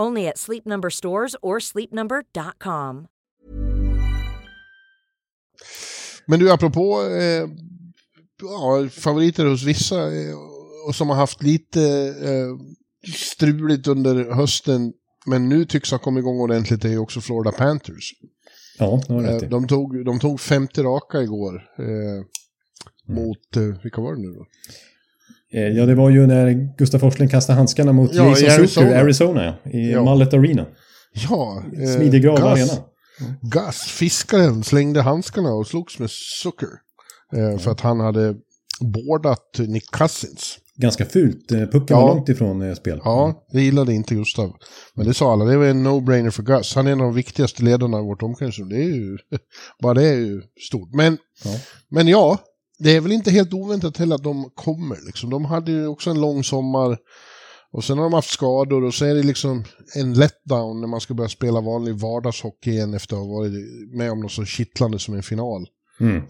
Only at Sleep Number stores or sleepnumber.com. Men du, apropå eh, ja, favoriter hos vissa eh, och som har haft lite eh, struligt under hösten men nu tycks ha kommit igång ordentligt är ju också Florida Panthers. Ja, det Eh, rätt i. de, tog, de tog 50 raka igår. Eh, Mot, eh, vilka var det nu då? Eh, Ja, det var ju när Gustaf Forsling kastade handskarna mot Ja, Jason Arizona. Zucker i Arizona, i Ja. Mullet Arena. Ja, eh, Gus, arena. Gus, fiskaren, slängde handskarna och slogs med Zucker. Eh, för att han hade bådat Nick Cousins. Ganska fult. Eh, Pucken Ja. var långt ifrån eh, spel. Ja, det gillade inte Gustav. Men det sa alla, det var en no-brainer för Gus. Han är en av de viktigaste ledarna i vårt omklädningsrum. Det är ju, bara det är ju stort. Men Ja. men ja, det är väl inte helt oväntat heller att de kommer. Liksom. De hade ju också en lång sommar. Och sen har de haft skador och så är det liksom en letdown när man ska börja spela vanlig vardagshockey igen efter att ha varit med om något så kittlande som en final. Mm. Eh,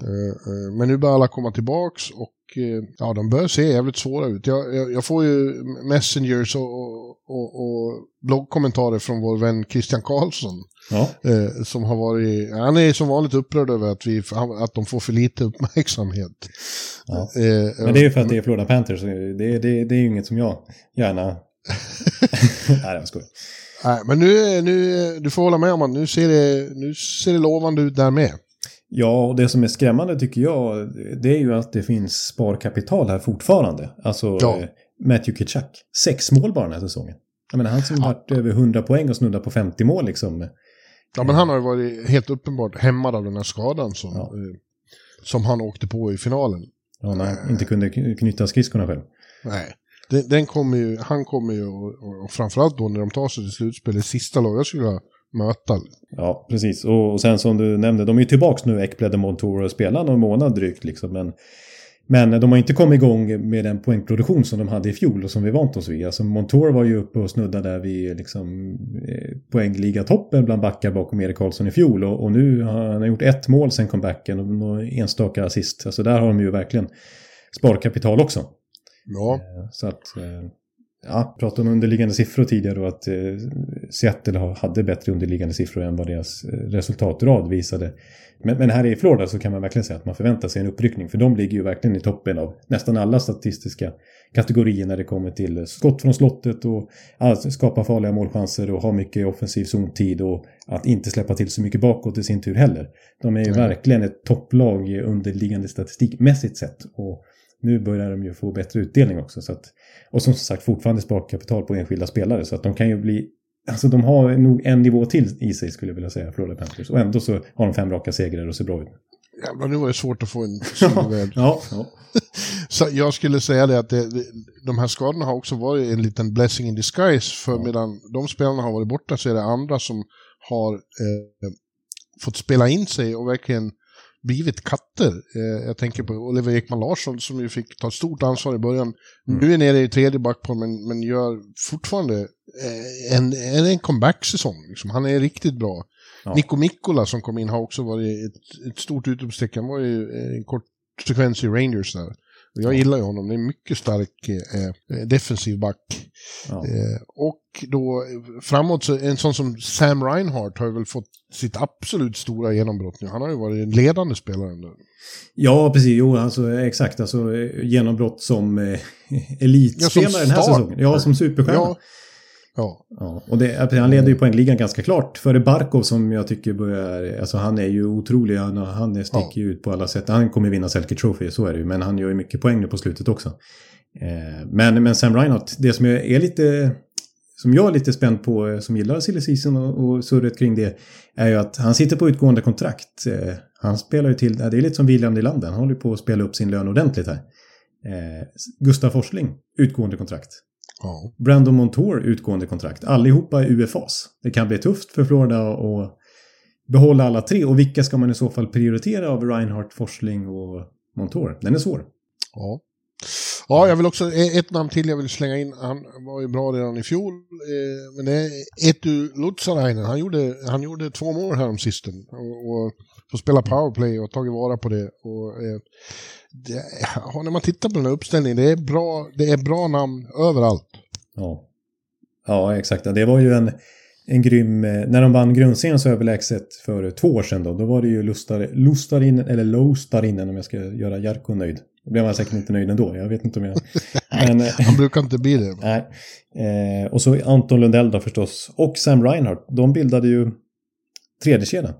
eh, Men nu börjar alla komma tillbaks och eh, ja, de börjar se jävligt svåra ut. Jag, jag, jag får ju messengers och, och, och bloggkommentarer från vår vän Christian Karlsson. Ja. Eh, som har varit, han är som vanligt upprörd över att, vi, att de får för lite uppmärksamhet. Ja. Eh, Men det är ju för att det är Florida Panthers. Det, det, det är ju inget som jag gärna... Nej, jag skojar. Nej, men nu, nu, du får hålla med om att nu ser det, nu ser det lovande ut där med. Ja, och det som är skrämmande tycker jag, det är ju att det finns sparkapital här fortfarande. Alltså Ja. eh, Matthew Kitchak. Sex mål bara den här säsongen. Jag menar, han som varit över 100 poäng och snuddat på 50 mål liksom. Ja, men han har ju varit helt uppenbart hämmad av den här skadan som, Ja. eh, som han åkte på i finalen. Ja, när han inte kunde kny- knyta skridskorna själv. Nej, den, den kommer ju, han kommer ju, och, och, framförallt då när de tar sig till slutspel, det sista lag jag skulle vilja möta. Ja, precis. Och, och sen som du nämnde, de är ju tillbaks nu, Ekblad och Montour, och spelar någon månad drygt liksom. Men, men de har inte kommit igång med den poängproduktion som de hade i fjol och som vi vant oss vid. Alltså Montour var ju uppe och snuddade där vid liksom, eh, poängliga-toppen bland backar bakom Erik Karlsson i fjol. Och, och nu har han gjort ett mål sen comebacken och några enstaka assist. Alltså där har de ju verkligen sparkapital också. Ja, Så att, eh, ja, pratade om underliggande siffror tidigare och att eh, Seattle ha- hade bättre underliggande siffror än vad deras eh, resultatrad visade. Men, men här i Florida så kan man verkligen säga att man förväntar sig en uppryckning. För de ligger ju verkligen i toppen av nästan alla statistiska kategorier när det kommer till skott från slottet och att skapa farliga målchanser och ha mycket offensiv zontid och att inte släppa till så mycket bakåt i sin tur heller. De är ju Nej. verkligen ett topplag i underliggande statistikmässigt sett. Och nu börjar de ju få bättre utdelning också. Så att, och som sagt fortfarande sparkapital på enskilda spelare. Så att de kan ju bli... Alltså de har nog en nivå till i sig skulle jag vilja säga, Florida Panthers. Och ändå så har de fem raka segrar och ser bra ut. jävlar nu var det svårt att få en solvärd. Ja, ja. Så jag skulle säga det att det, de här skadorna har också varit en liten blessing in disguise. För medan de spelarna har varit borta så är det andra som har eh, fått spela in sig och verkligen blivit katter. Eh, jag tänker på Oliver Ekman Larsson som ju fick ta ett stort ansvar i början. Nu är nere i tredje backpar men, men gör fortfarande eh, en, en, en comeback-säsong. Liksom. Han är riktigt bra. Ja. Nico Mikkola som kom in har också varit ett, ett stort utropstecken. Han var ju eh, en kort sekvens i Rangers där. Och Jag gillar ju honom, det är en mycket stark eh, defensiv back. ja. Eh, och då eh, framåt så en sån som Sam Reinhardt har ju väl fått sitt absolut stora genombrott nu. Han har ju varit en ledande spelare nu. ja, precis. Jo, alltså exakt. Alltså eh, genombrott som eh, elitspelare Ja, som den här säsongen. Ja, som superstjärna. Ja, Ja. Ja, och det, han leder ju poängligan ganska klart före Barkov som jag tycker börjar... Alltså han är ju otrolig. Han, han sticker ju ut på alla sätt. Han kommer vinna Selke Trophy, så är det ju. Men han gör ju mycket poäng nu på slutet också. Eh, men, men Sam Reinhardt, det som jag är lite... Som jag är lite spänd på, eh, som gillar silly season och, och surret kring det, är ju att han sitter på utgående kontrakt. Eh, han spelar ju till... Det är lite som William Nylander. Han håller på att spela upp sin lön ordentligt här. Eh, Gustav Forsling, utgående kontrakt ja. Brandon Montour utgående kontrakt. Allihopa är UFAs. Det kan bli tufft för Florida att behålla alla tre. Och vilka ska man i så fall prioritera av Reinhardt, Forsling och Montour? Den är svår. Ja. Ja, jag vill också, e- ett namn till jag vill slänga in, han var ju bra redan i fjol, e- men det är Etu Lutsarainen, han gjorde, han gjorde två mål här om sisten och, och får spela powerplay och tagit vara på det. Och, eh, det ja, när man tittar på den här uppställningen, det är bra, det är bra namn överallt. Ja, ja exakt. Det var ju en, en grym... eh, När de vann grundserien så överlägset för två år sedan då, då var det ju Lustar, Lustarinen, eller Lostarinen om jag ska göra Jarkko nöjd. Då blev man säkert inte nöjd ändå, jag vet inte om jag... Men, eh, Han brukar inte bli det. Nej. Eh, och så Anton Lundell då förstås. Och Sam Reinhardt. De bildade ju tredje kedjan.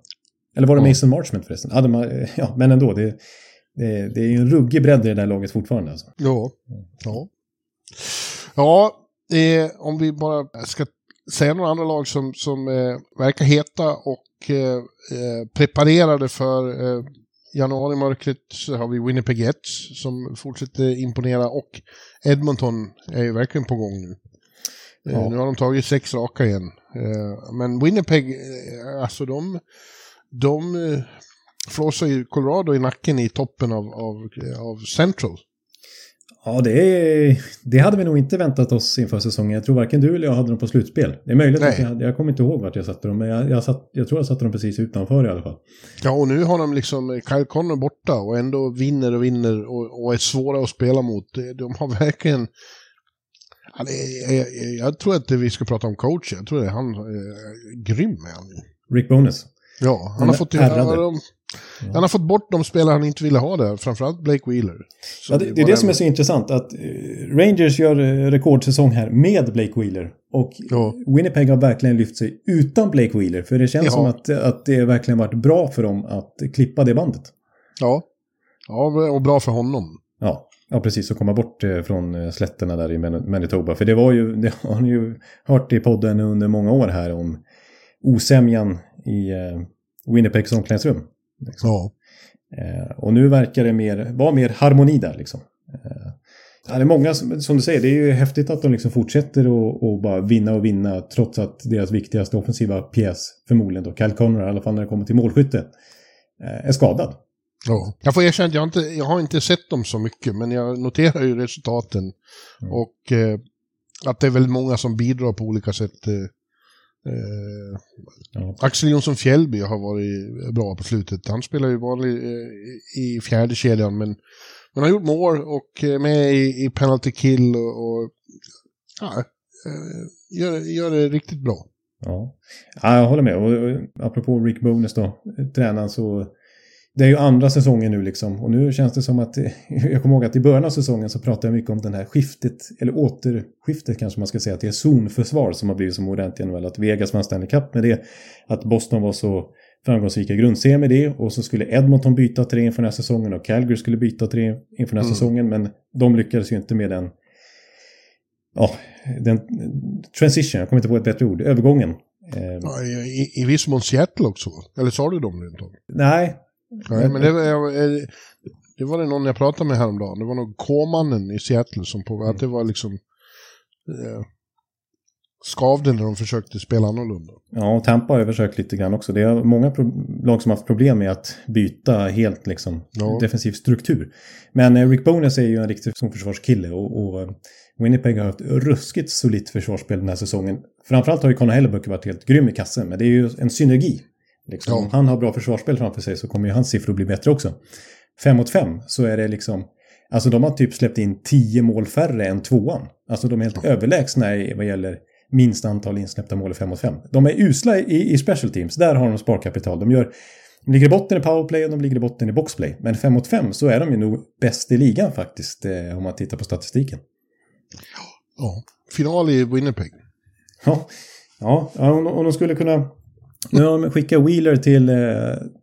Eller var det. Mason Marchment förresten? Ja, de har, ja men ändå. Det, det, det är ju en ruggig bredd i det där laget fortfarande. Alltså. Ja. Ja, ja eh, om vi bara ska säga några andra lag som, som eh, verkar heta och eh, eh, preparerade för eh, januarimörkret så har vi Winnipeg Jets som fortsätter imponera och Edmonton är ju verkligen på gång nu. Eh, Ja. Nu har de tagit sex raka igen. Men Winnipeg, alltså de, de eh, flåsar ju Colorado i nacken i toppen av, av, av Central. Ja, det, det hade vi nog inte väntat oss inför säsongen. Jag tror varken du eller jag hade dem på slutspel. Det är möjligt Nej. att jag jag kommer inte ihåg vart jag satte dem, men jag, jag, satt, jag tror jag satte dem precis utanför i alla fall. Ja, och nu har de liksom Kyle Connor borta och ändå vinner och vinner och, och är svåra att spela mot. De- har verkligen... Är- jag, jag, tror att vi ska prata om coach. Jag tror att han är grym är han. Rick Bonus. Ja, han har, fått, ja, de, han har fått bort de spelare han inte ville ha där, framförallt Blake Wheeler. Ja, det, det är det som är så intressant. Att eh, Rangers gör eh, rekordsäsong här med Blake Wheeler. Och Ja. Winnipeg har verkligen lyft sig utan Blake Wheeler. För det känns Ja. som att, att det verkligen varit bra för dem att klippa det bandet. Ja. ja, och bra för honom. Ja, ja precis. Och komma bort eh, från slätterna där i Man- Manitoba. För det var ju, det har ni ju hört i podden under många år här om osämjan i eh, Winnipegs omklädningsrum. Liksom. Ja. Eh, och nu verkar det mer, vara mer harmoni där liksom. Eh, ja, det är många, som, som du säger, det är ju häftigt att de liksom fortsätter och, och bara vinna och vinna trots att deras viktigaste offensiva pjäs, förmodligen då, Kyle Connor, i alla fall när det kommer till målskytte, eh, är skadad. Ja. Jag får erkänna att jag, inte, jag har inte sett dem så mycket, men jag noterar ju resultaten. Mm. Och eh, att det är väldigt många som bidrar på olika sätt. Eh, eh, Ja. Axel Jonsson Fjällby har varit bra på slutet. Han spelar ju vanlig eh, i fjärde kedjan men, men har gjort mål och är med i, i penalty kill och, och ja, eh, gör, gör det riktigt bra. Ja. ja, jag håller med. Och, och apropå Rick Bonus då, tränaren så... Det är ju andra säsongen nu liksom. Och nu känns det som att... Jag kommer ihåg att i början av säsongen så pratade jag mycket om den här skiftet, eller återskiftet kanske man ska säga, att det är zonförsvar som har blivit så modernt i NHL. Att Vegas vann Stanley Cup med det. Att Boston var så framgångsrika grundserien med det. Och så skulle Edmonton byta tre inför den här säsongen och Calgary skulle byta tre inför den här Mm. säsongen. Men de lyckades ju inte med den... Ja, den transition, jag kommer inte på ett bättre ord, övergången. Eh, i, i, I viss mån Seattle också. Eller sa du dem rent av? Nej. Nej, men det det var det någon jag pratade med häromdagen. Det var nog K-mannen i Seattle som på att det var liksom eh, skavde när de försökte spela annorlunda. Ja, och Tampa har ju försökt lite grann också. Det är många lag som har haft problem med att byta helt liksom Ja. defensiv struktur. Men eh, Rick Bonus är ju en riktig zonförsvarskille och, och eh, Winnipeg har haft ruskigt solitt försvarsspel den här säsongen. Framförallt har ju Conor Hellebuck varit helt grym i kassen, men det är ju en synergi. Liksom. Ja. Om han har bra försvarsspel framför sig så kommer ju hans siffror bli bättre också. Fem mot fem så är det liksom Alltså de har typ släppt in tio mål färre än tvåan. Alltså de är helt överlägsna i vad gäller minst antal insläppta mål i 5 mot 5. De är usla i, i special teams. Där har de sparkapital. De, gör, de ligger i botten i powerplay och de ligger i botten i boxplay. Men 5 mot 5 så är de ju nog bäst i ligan faktiskt. Eh, om man tittar på statistiken. Ja. Final i Winnipeg. Ja, ja, ja om, om de skulle kunna... Nu har de skickat Wheeler till, eh,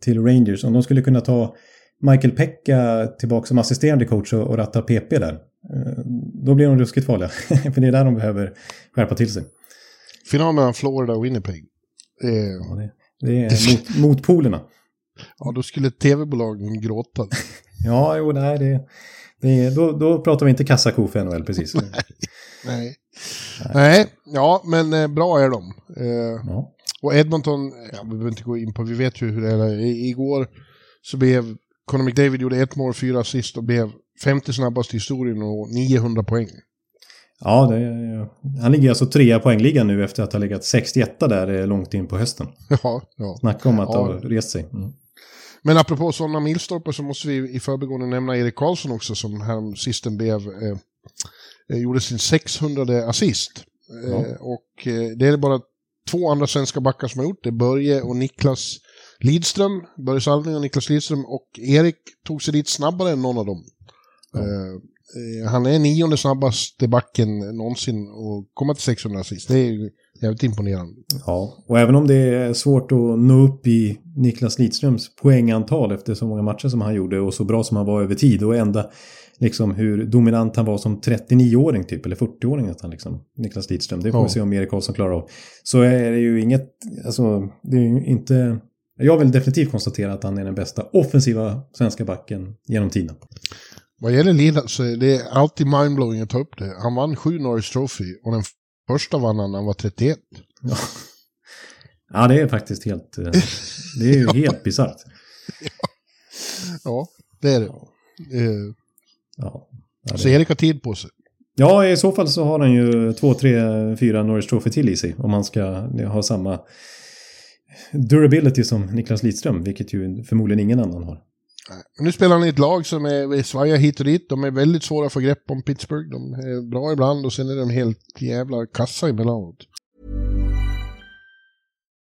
till Rangers. Om de skulle kunna ta Michael Pekka tillbaka som assisterande coach och, och ratta PP där. eh, Då blir de ruskigt farliga. För det är där de behöver skärpa till sig. Final mellan Florida och Winnipeg. Eh, Ja, det, det är mot, motpolerna. ja, då skulle tv-bolagen gråta. Ja, jo, nej, det, det, då, då pratar vi inte kassako för NHL precis. Nej. Nej, ja, men eh, bra är de. Eh, Ja. Och Edmonton, ja, vi behöver inte gå in på, vi vet ju hur det är. I, igår så blev Conor McDavid gjorde ett mål, fyra assist och blev 50 snabbast i historien och 900 poäng. Ja, det, han ligger alltså trea poängligan nu efter att ha legat 61 där eh, långt in på hösten. Ja, ja. Snacka om att Ja. ha rest sig. Mm. Men apropå sådana milstolpar så måste vi i förbigående nämna Erik Karlsson också som här sisten blev, eh, eh, gjorde sin 600 assist. Eh, Ja. och eh, det är bara två andra svenska backar som har gjort det, Börje och Niklas Lidström. Börje Salming och Niklas Lidström och Erik tog sig dit snabbare än någon av dem. Ja. Eh, eh, han är nionde snabbaste backen någonsin och komma till 600 assist. Det är jävligt imponerande. Ja, och även om det är svårt att nå upp i Niklas Lidströms poängantal efter så många matcher som han gjorde och så bra som han var över tid och ända liksom hur dominant han var som 39-åring typ, eller 40-åring nästan liksom, Niklas Lidström. Det får Ja. vi se om Erik Karlsson klarar av. Så är det ju inget, alltså, det är ju inte... Jag vill definitivt konstatera att han är den bästa offensiva svenska backen genom tiden. Vad gäller Lila så är det alltid mindblowing att ta upp det. Han vann sju Norris Trophy och den första vann han när han var 31. Ja, ja det är faktiskt helt... eh, Det är ju helt bisarrt. Ja, det är det. Ja. Ja, Så det- Erik har tid på sig. Ja, i så fall så har han ju två, tre, fyra Norris Trophy till i sig. Om han ska ha samma durability som Niklas Lidström, vilket ju förmodligen ingen annan har. Men nu spelar han i ett lag som är är svaja hit och dit. De är väldigt svåra att få grepp om Pittsburgh. De är bra ibland och sen är de helt jävla kassa emellanåt.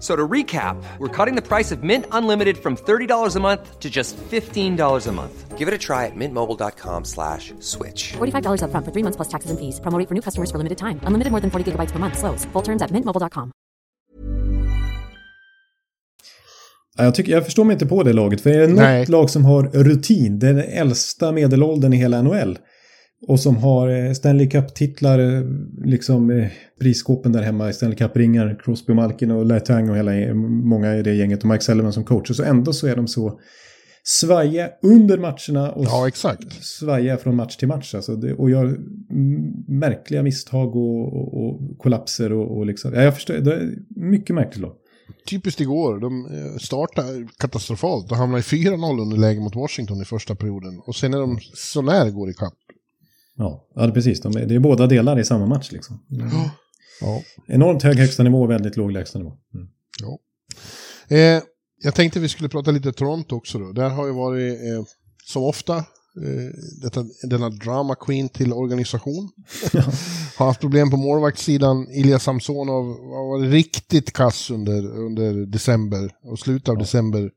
F- So to recap, we're cutting the price of Mint Unlimited from $30 a month to just $15 a month. Give it a try at mintmobile.com slash switch. $45 upfront for three months plus taxes and fees. Promo rate for new customers for limited time. Unlimited more than 40 gigabytes per month. Slows. Full terms at mintmobile.com. Ja, Jag, tycker, jag förstår mig inte på det laget, för är det något Nej. lag som har rutin, det är den äldsta medelåldern i hela NHL. Och som har eh, Stanley Cup-titlar, eh, liksom eh, prisskåpen där hemma i Stanley Cup-ringar, Crosby, Malkin och Letang och hela, många i det gänget och Mike Sullivan som coach. Och så ändå så är de så svaja under matcherna och Ja, exakt. svaja från match till match. Alltså det, och gör märkliga misstag och, och, och kollapser och, och liksom. Ja, jag förstår, det är mycket märkligt lag. Typiskt igår, de startade katastrofalt och hamnade i 4-0 underläge mot Washington i första perioden. Och sen är de så när går ikapp. Ja, ja precis. De är, det är båda delar i samma match liksom. Ja. Enormt hög högsta nivå och väldigt låg lägsta nivå. Mm. Eh, jag tänkte vi skulle prata lite Toronto också då. Där har ju varit, eh, som ofta, eh, detta, denna drama queen till organisation. har haft problem på målvaktssidan. Ilja Samsonov har varit riktigt kass under, under december och slutet av december.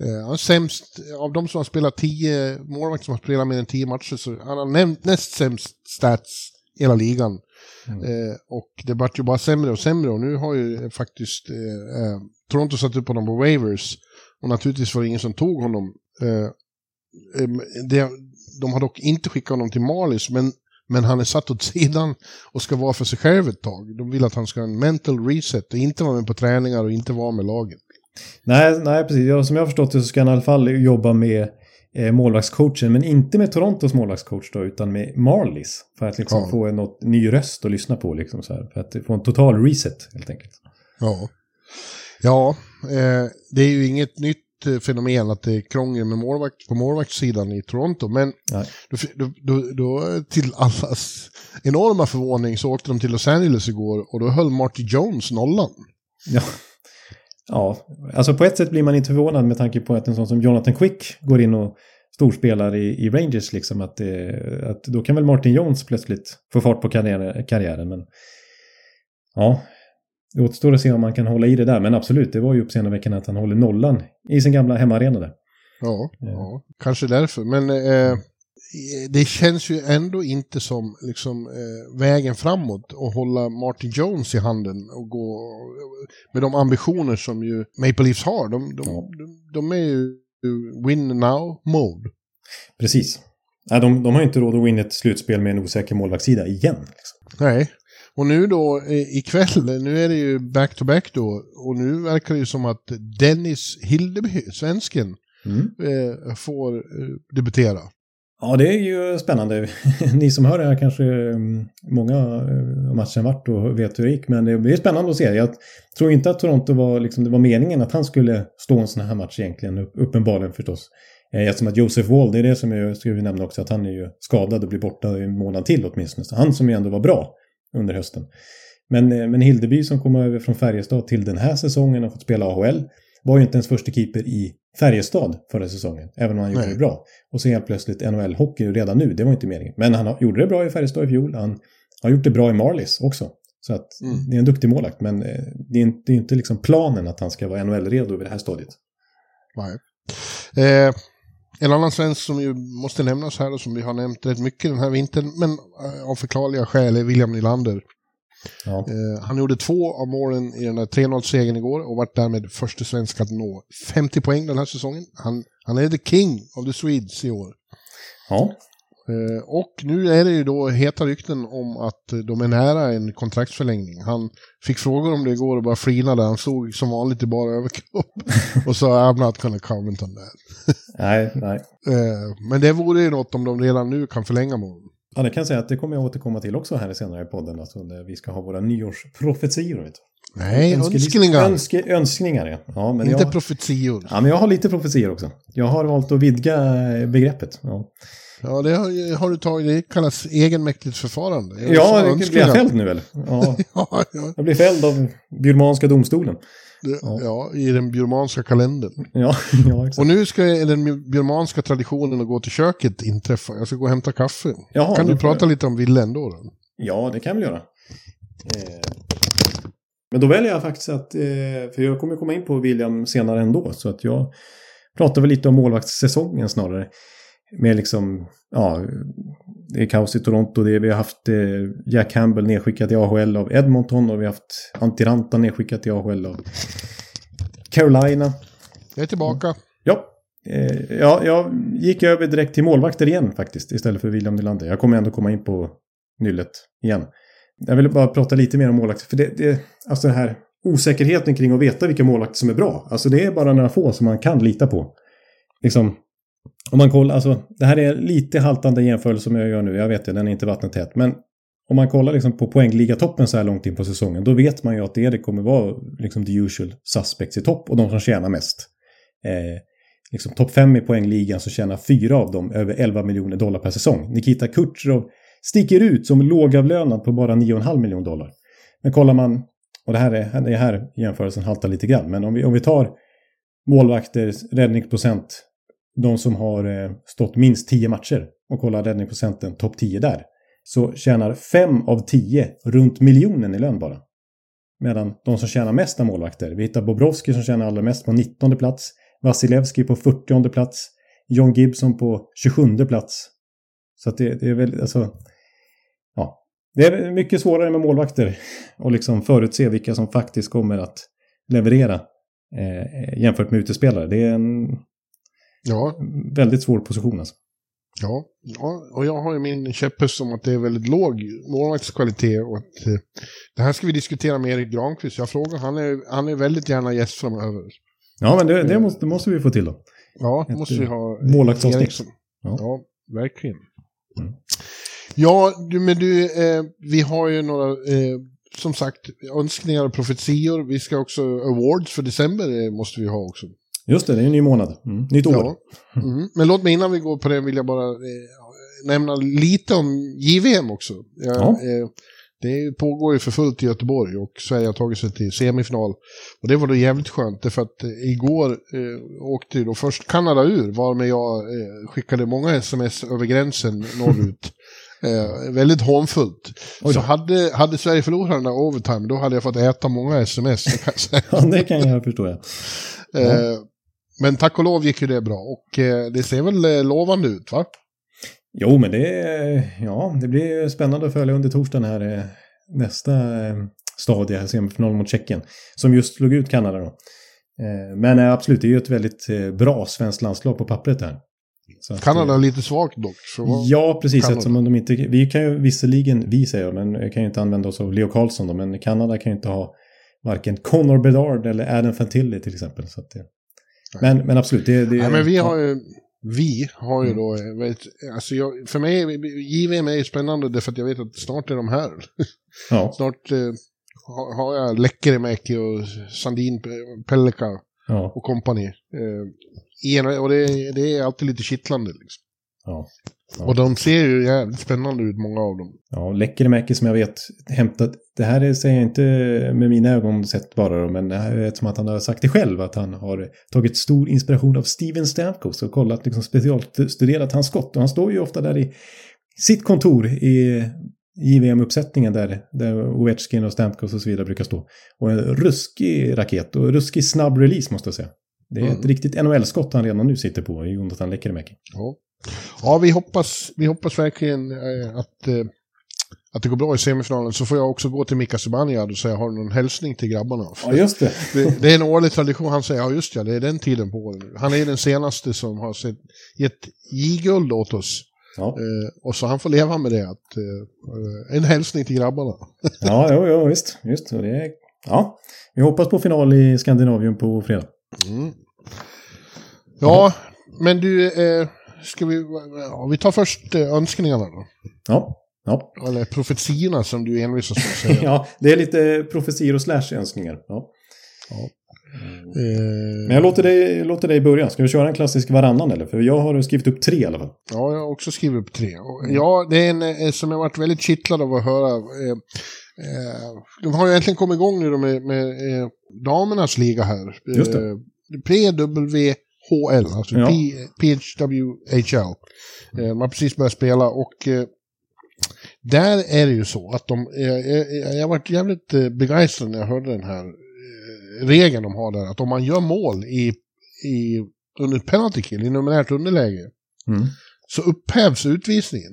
Eh, han är sämst, av de som har spelat tio, målvakter som har spelat mer än tio matcher, så han har näst sämst stats i hela ligan. Eh, och det vart ju bara sämre och sämre och nu har ju faktiskt eh, eh, Toronto satt upp honom på waivers. Och naturligtvis var det ingen som tog honom. Eh, eh, det, de har dock inte skickat honom till Malis, men, men han är satt åt sidan och ska vara för sig själv ett tag. De vill att han ska ha en mental reset och inte vara med på träningar och inte vara med laget. Nej, nej, precis. Ja, som jag har förstått det så ska han i alla fall jobba med eh, målvaktscoachen, men inte med Torontos målvaktscoach då, utan med Marlies. För att liksom Ja. få en något, ny röst att lyssna på, liksom så här. För att få en total reset, helt enkelt. Ja, ja eh, det är ju inget nytt eh, fenomen att det är krångel med målvakt, på målvaktssidan i Toronto, men då, då, då till allas enorma förvåning så åkte de till Los Angeles igår och då höll Marty Jones nollan. Ja. Ja, alltså på ett sätt blir man inte förvånad med tanke på att en sån som Jonathan Quick går in och storspelare i, i Rangers liksom att, det, att då kan väl Martin Jones plötsligt få fart på karriär, karriären. Men ja, det återstår att se om man kan hålla i det där. Men absolut, det var ju uppseendeväckande att han håller nollan i sin gamla hemmaarena där. Ja, ja, kanske därför. Men eh, det känns ju ändå inte som liksom, eh, vägen framåt att hålla Martin Jones i handen och gå med de ambitioner som ju Maple Leafs har. De, de, Ja. de, de är ju win now mode. Precis. Nej, de, de har inte råd att vinna ett slutspel med en osäker målvaktssida igen. Liksom. Nej. Och nu då eh, ikväll, nu är det ju back-to-back då, och nu verkar det ju som att Dennis Hildeby, svensken, Mm. eh, får eh, debutera. Ja, det är ju spännande. Ni som hör det här kanske mm, många eh, av matchen vart och vet hur det gick. Men det blir spännande att se. Jag tror inte att Toronto var, liksom, det var meningen att han skulle stå en sån här match egentligen. Uppenbarligen förstås. Eh, eftersom att Josef Wall, det är det som jag skulle nämna också, att han är ju skadad och blir borta i en månad till åtminstone. Så han som ju ändå var bra under hösten. Men, eh, men Hildeby som kom över från Färjestad till den här säsongen och fått spela AHL var ju inte ens första keeper i Färjestad förra säsongen, även om han gjorde Nej. det bra. Och så helt plötsligt NHL-hockey redan nu, det var inte meningen. Men han gjorde det bra i Färjestad i fjol, han har gjort det bra i Marlies också. Så att Mm. det är en duktig målakt, men eh, det är inte, det är inte liksom planen att han ska vara NHL-redo vid det här stadiet. Nej. Eh, en annan svensk som ju måste nämnas här och som vi har nämnt rätt mycket den här vintern, men eh, av förklarliga skäl är William Nylander. Ja. Eh, han gjorde två av målen i den där 3-0-segern igår och vart därmed första svensk att nå 50 poäng den här säsongen. Han, han är the king of the Swedes i år. ja. Eh, och nu är det ju då heta rykten om att de är nära en kontraktsförlängning. Han fick frågor om det igår och bara flinade. Han stod som vanligt i bara överkropp och sa I'm not gonna comment on that. Nej, nej. Eh, men det vore ju något om de redan nu kan förlänga honom. Ja, det kan jag säga att det kommer jag återkomma till också här senare i podden. Alltså vi ska ha våra nyårsprofetior. Vet du. Nej, önskningar. Önske, önskningar, ja. ja men Inte jag, profetior. ja, men jag har lite profetior också. Jag har valt att vidga eh, begreppet. Ja, Ja, det har, har du tagit. Det kallas egenmäktigt förfarande. Jag ja blir jag fälld nu eller? Ja, Ja, ja, jag blir fälld av Birmanska domstolen. Det, ja, i den bjurmanska kalendern. Ja, ja exakt. Och nu ska den bjurmanska traditionen att gå till köket inträffa. Jag ska gå och hämta kaffe. Jaha, kan du prata jag- lite om Ville ändå? Då? Ja, det kan väl göra. Eh, men då väljer jag faktiskt att, eh, för jag kommer komma in på William senare ändå, så att jag pratar väl lite om målvaktssäsongen snarare. Med liksom, ja, det är kaos i Toronto, det är, vi har haft eh, Jack Campbell nedskickad i AHL av Edmonton och vi har haft Antti Ranta nedskickat i AHL av Carolina. Jag är tillbaka. Ja, eh, ja, jag gick över direkt till målvakter igen faktiskt, istället för William Nylander. Jag kommer ändå komma in på nyllet igen. Jag vill bara prata lite mer om målvakter, för det, det, alltså den här osäkerheten kring att veta vilka målvakter som är bra. Alltså det är bara några få som man kan lita på. Liksom, om man kollar, alltså det här är lite haltande jämförelse som jag gör nu, jag vet det, den är inte vattentät. Men om man kollar liksom på poängligatoppen så här långt in på säsongen, då vet man ju att det, det kommer vara liksom the usual suspects i topp och de som tjänar mest. Eh, liksom topp fem i poängligan så tjänar fyra av dem över 11 miljoner dollar per säsong. Nikita Kucherov sticker ut som lågavlönad på bara 9,5 miljoner dollar. Men kollar man, och det här är, det här jämförelsen haltar lite grann, men om vi, om vi tar målvakters räddningsprocent, de som har eh, stått minst 10 matcher och kollar räddningsprocenten topp 10 där, så tjänar 5 av 10 runt miljonen i lön bara. Medan de som tjänar mest är målvakter, vi hittar Bobrovski som tjänar allra mest på 19 plats, Vasilevski på 40 plats, John Gibson på 27 plats. Så att det, det är väl, alltså, ja. Det är mycket svårare med målvakter och liksom förutse vilka som faktiskt kommer att leverera eh, jämfört med utespelare. Det är en Ja, väldigt svår position alltså. ja, ja, och jag har ju min käpphäst om att det är väldigt låg målvaktskvalitet och att eh, det här ska vi diskutera med Erik Granqvist. Jag frågar, han är, han är väldigt gärna gäst framöver. Ja, men det, det, måste, det måste vi få till då. Ja, det måste vi ha. eh, målvaktsavsnitt. Ja. Ja. verkligen. Mm. Ja, du, men du, eh, vi har ju några, eh, som sagt, önskningar och profetior. Vi ska också, awards för december eh, måste vi ha också. Just det, det är en ny månad. Mm. Nytt år. Ja. Mm. Men låt mig innan vi går på det vill jag bara eh, nämna lite om JVM också. Jag, Ja. eh, det pågår ju för fullt i Göteborg och Sverige har tagit sig till semifinal. Och det var då jävligt skönt, därför att eh, igår eh, åkte ju då först Kanada ur, varmed jag eh, skickade många sms över gränsen norrut. Eh, väldigt hånfullt. Så hade, hade Sverige förlorat den där overtime, då hade jag fått äta många sms. det kan jag säga. Ja, det kan jag förstå. Ja. Eh, men tack och lov gick ju det bra och eh, det ser väl eh, lovande ut va? Jo, men det, ja, det blir spännande att följa under torsdagen här eh, nästa stadie, här, semifinalen mot Tjeckien. Som just slog ut Kanada då. Men absolut, det är ju ett väldigt bra svenskt landslag på pappret här. Att, Kanada är lite svagt dock. Ja, precis. Kanada. Eftersom de inte, vi kan ju visserligen, vi säger men kan ju inte använda oss av Leo Carlsson då, men Kanada kan ju inte ha varken Connor Bedard eller Adam Fantilli till exempel. Så att det, men, men absolut, det, det Nej, men vi har ju, vi har ju Mm. då, alltså jag, för mig, JVM är ju spännande därför att jag vet att snart är de här. Ja, Snart eh, har, jag Läckeremäki och Sandin Pe- Pellika ja, och kompani. Eh, och det, det är alltid lite kittlande liksom. Ja. Ja. Och de ser ju jävligt spännande ut, många av dem. Ja, Läckermäki som jag vet hämtat, det här är- säger jag inte med mina ögon sett bara men det här är som att han har sagt det själv, att han har tagit stor inspiration av Steven Stamkos och kollat, liksom specialstuderat hans skott. Och han står ju ofta där i sitt kontor i JVM-uppsättningen där, där Ovechkin och Stamkos och så vidare brukar stå. Och en ruskig raket och ruskig snabb release måste jag säga. Det är ett Mm. riktigt NHL-skott han redan nu sitter på, Jonathan Läckermäki. Ja, ja vi, hoppas, vi hoppas verkligen eh, att, eh, att det går bra i semifinalen. Så får jag också gå till Mika Zibanejad och säga, har du någon hälsning till grabbarna? Ja, just det. Det, det är en årlig tradition. Han säger, ja just ja, det är den tiden på året. Han är den senaste som har sett, gett J-guld åt oss. Ja, Eh, och så han får leva med det. Att, en hälsning till grabbarna. ja jo, jo, visst. Just det. Är, ja, vi hoppas på final i Skandinavien på fredag. Mm. Ja, men du, eh, ska vi, ja, vi tar först eh, önskningarna då. Ja, ja. Eller profetiorna som du envisas med att säga. ja, det är lite profetior och slash önskningar. Ja. Eh, Men jag låter dig, låter dig börja. Ska vi köra en klassisk varannan eller? För jag har skrivit upp tre i alla fall. Ja, jag har också skrivit upp tre. Ja, det är en som jag varit väldigt kittlad av att höra. De har ju äntligen kommit igång nu med, med damernas liga här. Just det. Eh, PWHL, alltså Ja. P, PHWHL. Eh, man har precis börjat spela och eh, där är det ju så att de, eh, jag har varit jävligt begeistrad när jag hörde den här regeln de har där, att om man gör mål i, i under penalty kill, i numerärt underläge, Mm. så upphävs utvisningen.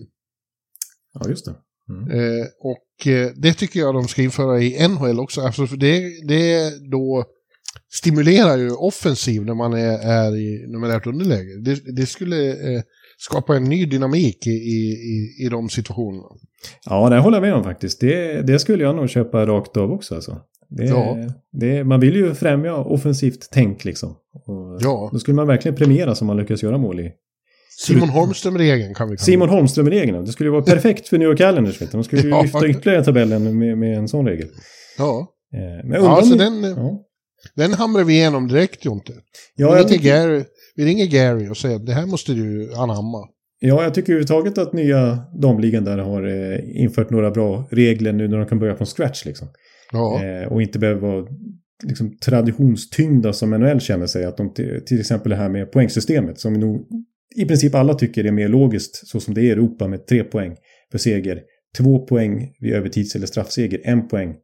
Ja, just det. Mm. Eh, och eh, det tycker jag de ska införa i NHL också. Alltså för det, det då stimulerar ju offensiv när man är, är i numerärt underläge. Det, det skulle eh, skapa en ny dynamik i, i, i, de situationerna. Ja, det håller jag med om faktiskt. Det, det skulle jag nog köpa rakt av också. Alltså. Det, Ja. det, man vill ju främja offensivt tänk liksom. Och Ja. Då skulle man verkligen premiera som man lyckas göra mål i. Simon Holmström-regeln kan vi kalla Simon Holmström-regeln. Det skulle ju vara perfekt för New York Islanders. Vet du. De skulle ju Ja. lyfta ytterligare tabellen med, med en sån regel. Ja, Eh, Men ja undrar så om- den, Ja, den hamrar vi igenom direkt Jonte. ja, vi, jag tycker, Gary, vi ringer Gary och säger att det här måste du anamma. ja, jag tycker överhuvudtaget att nya damligan där har eh, infört några bra regler nu när de kan börja från scratch. Liksom. Ja, Eh, och inte behöver vara liksom, traditionstyngda som NHL känner sig. Att de till, till exempel det här med poängsystemet som nog i princip alla tycker är mer logiskt så som det är i Europa med tre poäng för seger, två poäng vid övertids eller straffseger, en poäng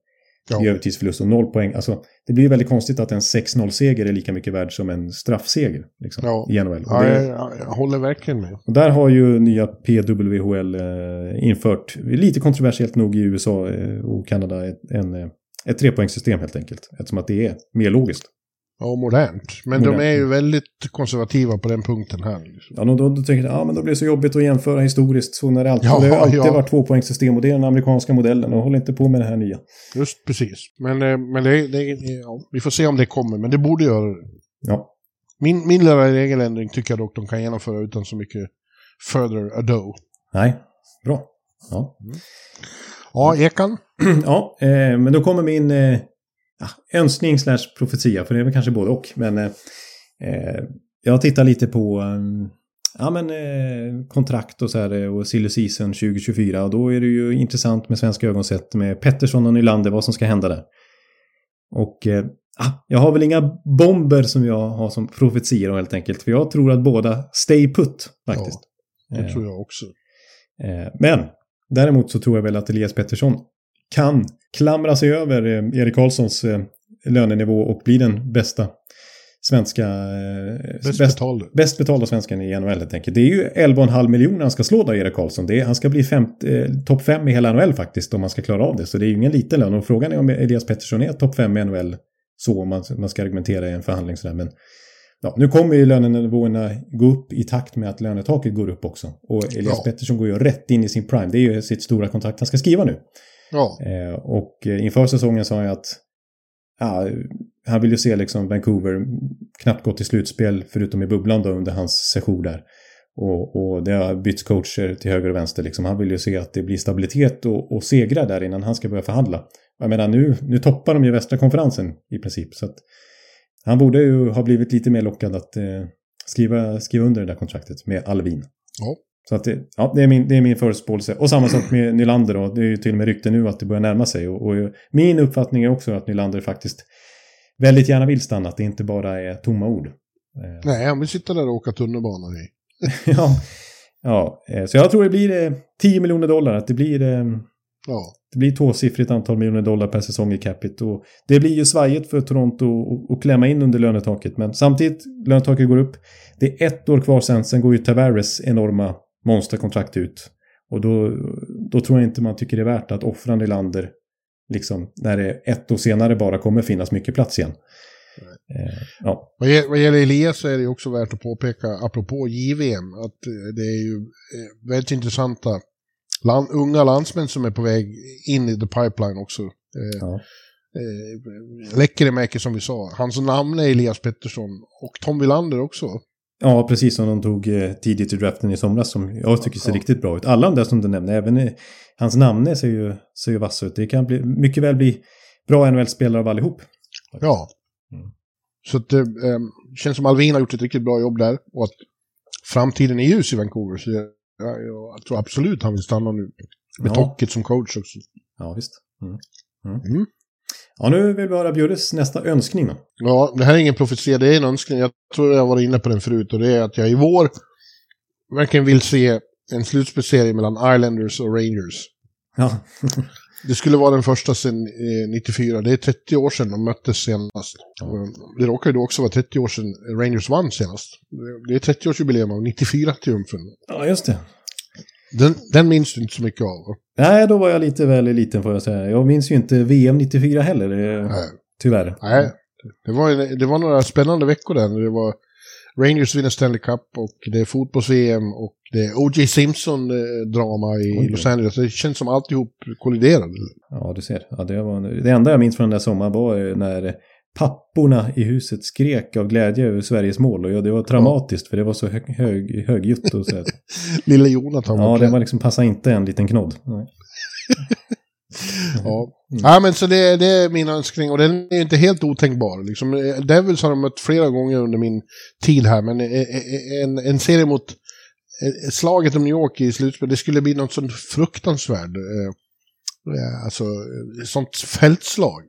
Ja. vid övertidsförlust och noll poäng. Alltså, det blir väldigt konstigt att en 6-0-seger är lika mycket värd som en straffseger liksom, Ja. i NHL. Ja jag, jag håller verkligen med. och där har ju nya PWHL eh, infört, lite kontroversiellt nog i USA eh, och Kanada, ett, en, eh, ett trepoängssystem helt enkelt. Eftersom att det är mer logiskt. Ja, modernt. Men Modernt. de är ju väldigt konservativa på den punkten här. Liksom. Ja, då, då, tänker jag ja, men då blir det så jobbigt att jämföra historiskt. Så när det alltid, Ja, det har alltid ja. varit tvåpoängssystem och det är den amerikanska modellen och håller inte på med det här nya. Just precis. Men, eh, men det, det, ja, vi får se om det kommer, men det borde göra det. Ja, Min, min lilla regeländring tycker jag dock de kan genomföra utan så mycket further ado. nej, bra. Ja, Ja, Ekan. ja eh, men då kommer min eh, ja, önskning slash profetia, för det är väl kanske både och. Men eh, eh, jag tittar lite på eh, ja, men, eh, kontrakt och så här eh, och silly season 2024. Och då är det ju intressant med svenska ögon sett med Pettersson och Nylander vad som ska hända där. Och eh, jag har väl inga bomber som jag har som profetior helt enkelt. För jag tror att båda stay put faktiskt. Ja, det tror jag också. Eh, men däremot så tror jag väl att Elias Pettersson kan klamra sig över eh, Erik Karlssons eh, lönenivå och bli den bästa svenska... Eh, Bäst betalda. Bäst betalda svenskan i NHL helt enkelt. Det är ju 11,5 miljoner han ska slå då, Erik Karlsson. Det är, han ska bli eh, topp 5 i hela NHL faktiskt om man ska klara av det. Så det är ju ingen liten lön. Och frågan är om Elias Pettersson är topp 5 i NHL så om man, man ska argumentera i en förhandling sådär. Men ja, nu kommer ju lönenivåerna gå upp i takt med att lönetaket går upp också. Och Elias Ja. Pettersson går ju rätt in i sin prime. Det är ju sitt stora kontrakt han ska skriva nu. Ja, Eh, och eh, inför säsongen sa jag att ja, han vill ju se liksom Vancouver knappt gå till slutspel förutom i bubblan då under hans session där. Och, och det har bytts coacher till höger och vänster. Liksom. Han vill ju se att det blir stabilitet och, och segrar där innan han ska börja förhandla. Jag menar nu, nu toppar de ju västra konferensen i princip. Så att han borde ju ha blivit lite mer lockad att eh, skriva, skriva under det där kontraktet med Alvin. Ja. Så att det, ja, det, är min, det är min förutspåelse. Och samma sak med Nylander då. Det är ju till och med rykte nu att det börjar närma sig. Och, och min uppfattning är också att Nylander faktiskt väldigt gärna vill stanna. Att det inte bara är tomma ord. Eh, nej, han vill sitta där och åka tunnelbana i. ja, ja, eh, så jag tror det blir eh, 10 miljoner dollar. Att det blir, eh, Ja, det blir tvåsiffrigt antal miljoner dollar per säsong i capita. Och det blir ju svajigt för Toronto att klämma in under lönetaket. Men samtidigt, lönetaket går upp. Det är ett år kvar sen. Sen går ju Tavares enorma monsterkontrakt ut. Och då, då tror jag inte man tycker det är värt att offra Nylander. Liksom när det ett år senare bara kommer finnas mycket plats igen. Eh, ja, Vad gäller, Elias så är det också värt att påpeka, apropå JVM, att eh, det är ju eh, väldigt intressanta land, unga landsmän som är på väg in i the pipeline också. Eh, ja. eh, Lekkerimäki som vi sa, hans namn är Elias Pettersson och Tom Wilander också. Ja, precis som de tog eh, tidigt i draften i somras som jag tycker ser Ja. riktigt bra ut. Alla de där som du nämnde, även hans namn ser ju, ser ju vassa ut. Det kan bli, mycket väl bli bra NHL-spelare av allihop. Ja. Mm. Så det eh, känns som Alvin har gjort ett riktigt bra jobb där och att framtiden är ljus i Vancouver. Så jag, jag, jag tror absolut han vill stanna nu. Med Ja. Tocket som coach också. Ja, visst. Mm. Mm. Mm. Ja, nu vill vi höra Bjurres nästa önskning då. Ja, det här är ingen profetia, det är en önskning. Jag tror jag var inne på den förut och det är att jag i vår verkligen vill se en slutspelsserie mellan Islanders och Rangers. Ja, Det skulle vara den första sedan eh, 94. Det är 30 år sedan de möttes senast. Det råkar ju då också vara 30 år sedan Rangers vann senast. Det är 30-årsjubileum av 94-triumfen. ja just det. Den, den minns du inte så mycket av. Nej, då var jag lite väl liten får jag säga. Jag minns ju inte VM 94 heller, eh, Nej. tyvärr. Nej, det var, det var några spännande veckor där. när Det var Rangers vinner Stanley Cup och det är fotbolls-VM och det är O.J. Simpson-drama i Oj, Los. Angeles. Det känns som alltihop kolliderade. Ja, du ser. Ja, det, var, det enda jag minns från den där sommaren var när papporna i huset skrek av glädje över Sveriges mål. Och ja, det var traumatiskt för det var så hög, hög, högljutt. Och så här. Lille Jonathan Ja, det var liksom, passa inte en liten knodd. Ja. ja, men så det, det är min önskning och den är inte helt otänkbar. Liksom, eh, Devils har de mött flera gånger under min tid här, men eh, eh, en, en serie mot slaget om New York i slutspel, det skulle bli något sånt fruktansvärd, eh, alltså sånt fältslag.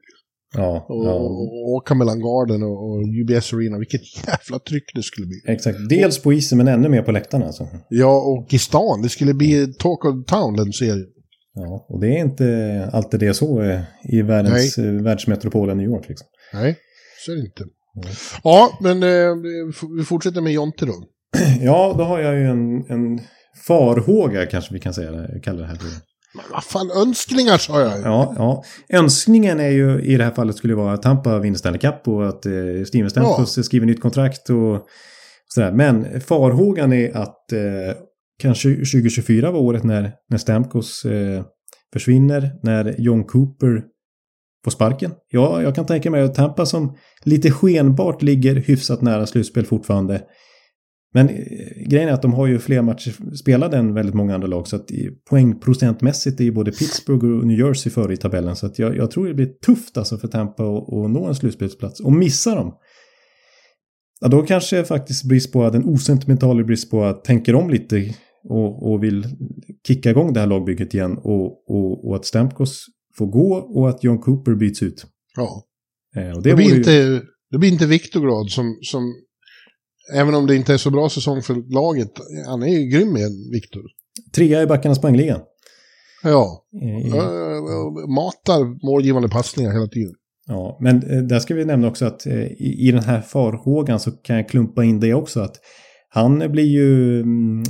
Ja, Och, ja, och åka mellan garden och, och UBS Arena, vilket jävla tryck det skulle bli. exakt. Dels på isen men ännu mer på läktarna. Alltså. Ja, och i stan, det skulle bli Talk of Town, den serien. Ja, och det är inte alltid det så eh, i världens, eh, världsmetropolen New York. Liksom. Nej, så är det inte. Ja, men eh, vi fortsätter med Jonte då. Ja, då har jag ju en, en farhåga kanske vi kan säga, det- kalla det här. för. Men vad fan, önskningar sa jag. Ja, ja. Önskningen är ju i det här fallet skulle vara att Tampa vinner Stanley Cup och att eh, Steven Stamkos skriver nytt kontrakt och sådär. Men farhågan är att eh, kanske 2024 var året när, när Stamkos eh, försvinner, när John Cooper får sparken. Ja, jag kan tänka mig att Tampa som lite skenbart ligger hyfsat nära slutspel fortfarande. Men eh, grejen är att de har ju fler matcher spelade än väldigt många andra lag. Så att poängprocentmässigt är ju både Pittsburgh och New Jersey före i tabellen. Så att jag, jag tror det blir tufft alltså för Tampa att, att nå en slutspelsplats. Och missa dem. ja, då kanske faktiskt Brisboa, den osentimentala Brisboa, tänker om lite och, och vill kicka igång det här lagbygget igen och, och, och att Stamkos får gå och att John Cooper byts ut. Ja. Eh, och Det, blir vore ju- inte, det blir inte Viktorgrad som, som, även om det inte är så bra säsong för laget, han är ju grym igen, Viktor. Trea i backarnas poängliga. Ja, Eh, Ö- matar målgivande passningar hela tiden. Ja, men eh, där ska vi nämna också att eh, i, i den här farhågan så kan jag klumpa in det också att han blir ju, mm,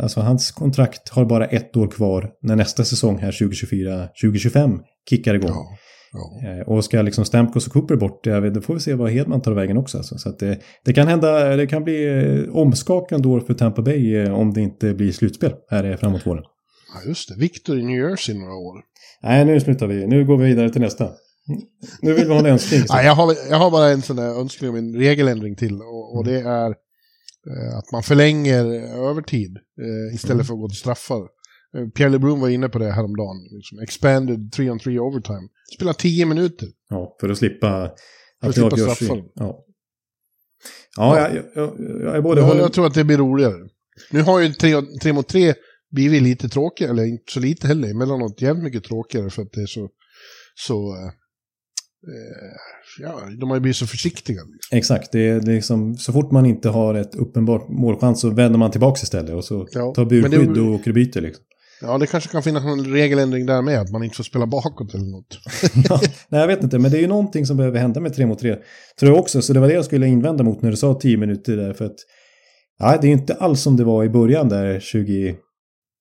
alltså hans kontrakt har bara ett år kvar när nästa säsong här 2024-2025 kickar igång. Ja, ja. Eh, Och ska liksom Stamkos och Cooper bort, vet, då får vi se vad Hedman tar vägen också. Alltså. Så det, det kan hända, det kan bli eh, omskakande år för Tampa Bay eh, om det inte blir slutspel här framåt våren. ja, just det. Viktor i New Jersey några år. Nej, nu slutar vi. Nu går vi vidare till nästa. Nu vill vi ha en önskning. så. Nej, jag, har, jag har bara en sån där önskning om en regeländring till. Och, och det är eh, att man förlänger övertid eh, istället för att gå till straffar. Eh, Pierre LeBrun var inne på det häromdagen. Liksom, expanded 3-on-3 overtime. Spela 10 minuter. Ja, för att slippa För att slippa straffar. Ja, ja jag, jag, jag är både Jag, håller... jag tror att det blir roligare. Nu har ju 3 mot 3 blivit lite tråkigare, eller inte så lite heller, emellanåt jävligt mycket tråkigare för att det är så... så eh, ja, de har ju blivit så försiktiga. Liksom. Exakt, det är, det är liksom, så fort man inte har ett uppenbart målchans så vänder man tillbaka istället och så Ja, tar men det- burskydd och åker och byter liksom. Ja, det kanske kan finnas en regeländring där med, att man inte får spela bakåt eller något. ja, nej, jag vet inte, men det är ju någonting som behöver hända med 3 mot 3. Tror jag också, så det var det jag skulle invända mot när du sa 10 minuter där, för att ja, det är ju inte alls som det var i början där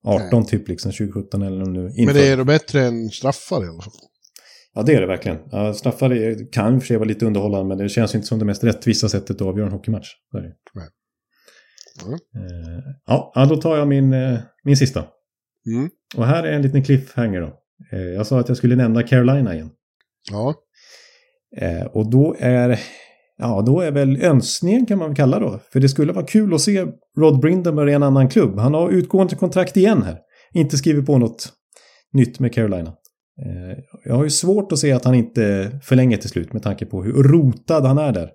2018 typ, liksom 2017 eller nu. Men inför. det är då bättre än straffar i alla fall. Ja, det är det verkligen. Ja, straffar är- kan i och för sig vara lite underhållande, men det känns ju inte som det mest rättvisa sättet att avgöra en hockeymatch. Nej. Ja, ja, då tar jag min, eh, min sista. Mm. Och här är en liten cliffhanger då. Eh, Jag sa att jag skulle nämna Carolina igen. Ja, Eh, Och då är, ja, då är väl önskningen kan man väl kalla då. För det skulle vara kul att se Rod Brindamore i en annan klubb. Han har utgående kontrakt igen här. Inte skrivit på något nytt med Carolina. Eh, Jag har ju svårt att se att han inte förlänger till slut med tanke på hur rotad han är där.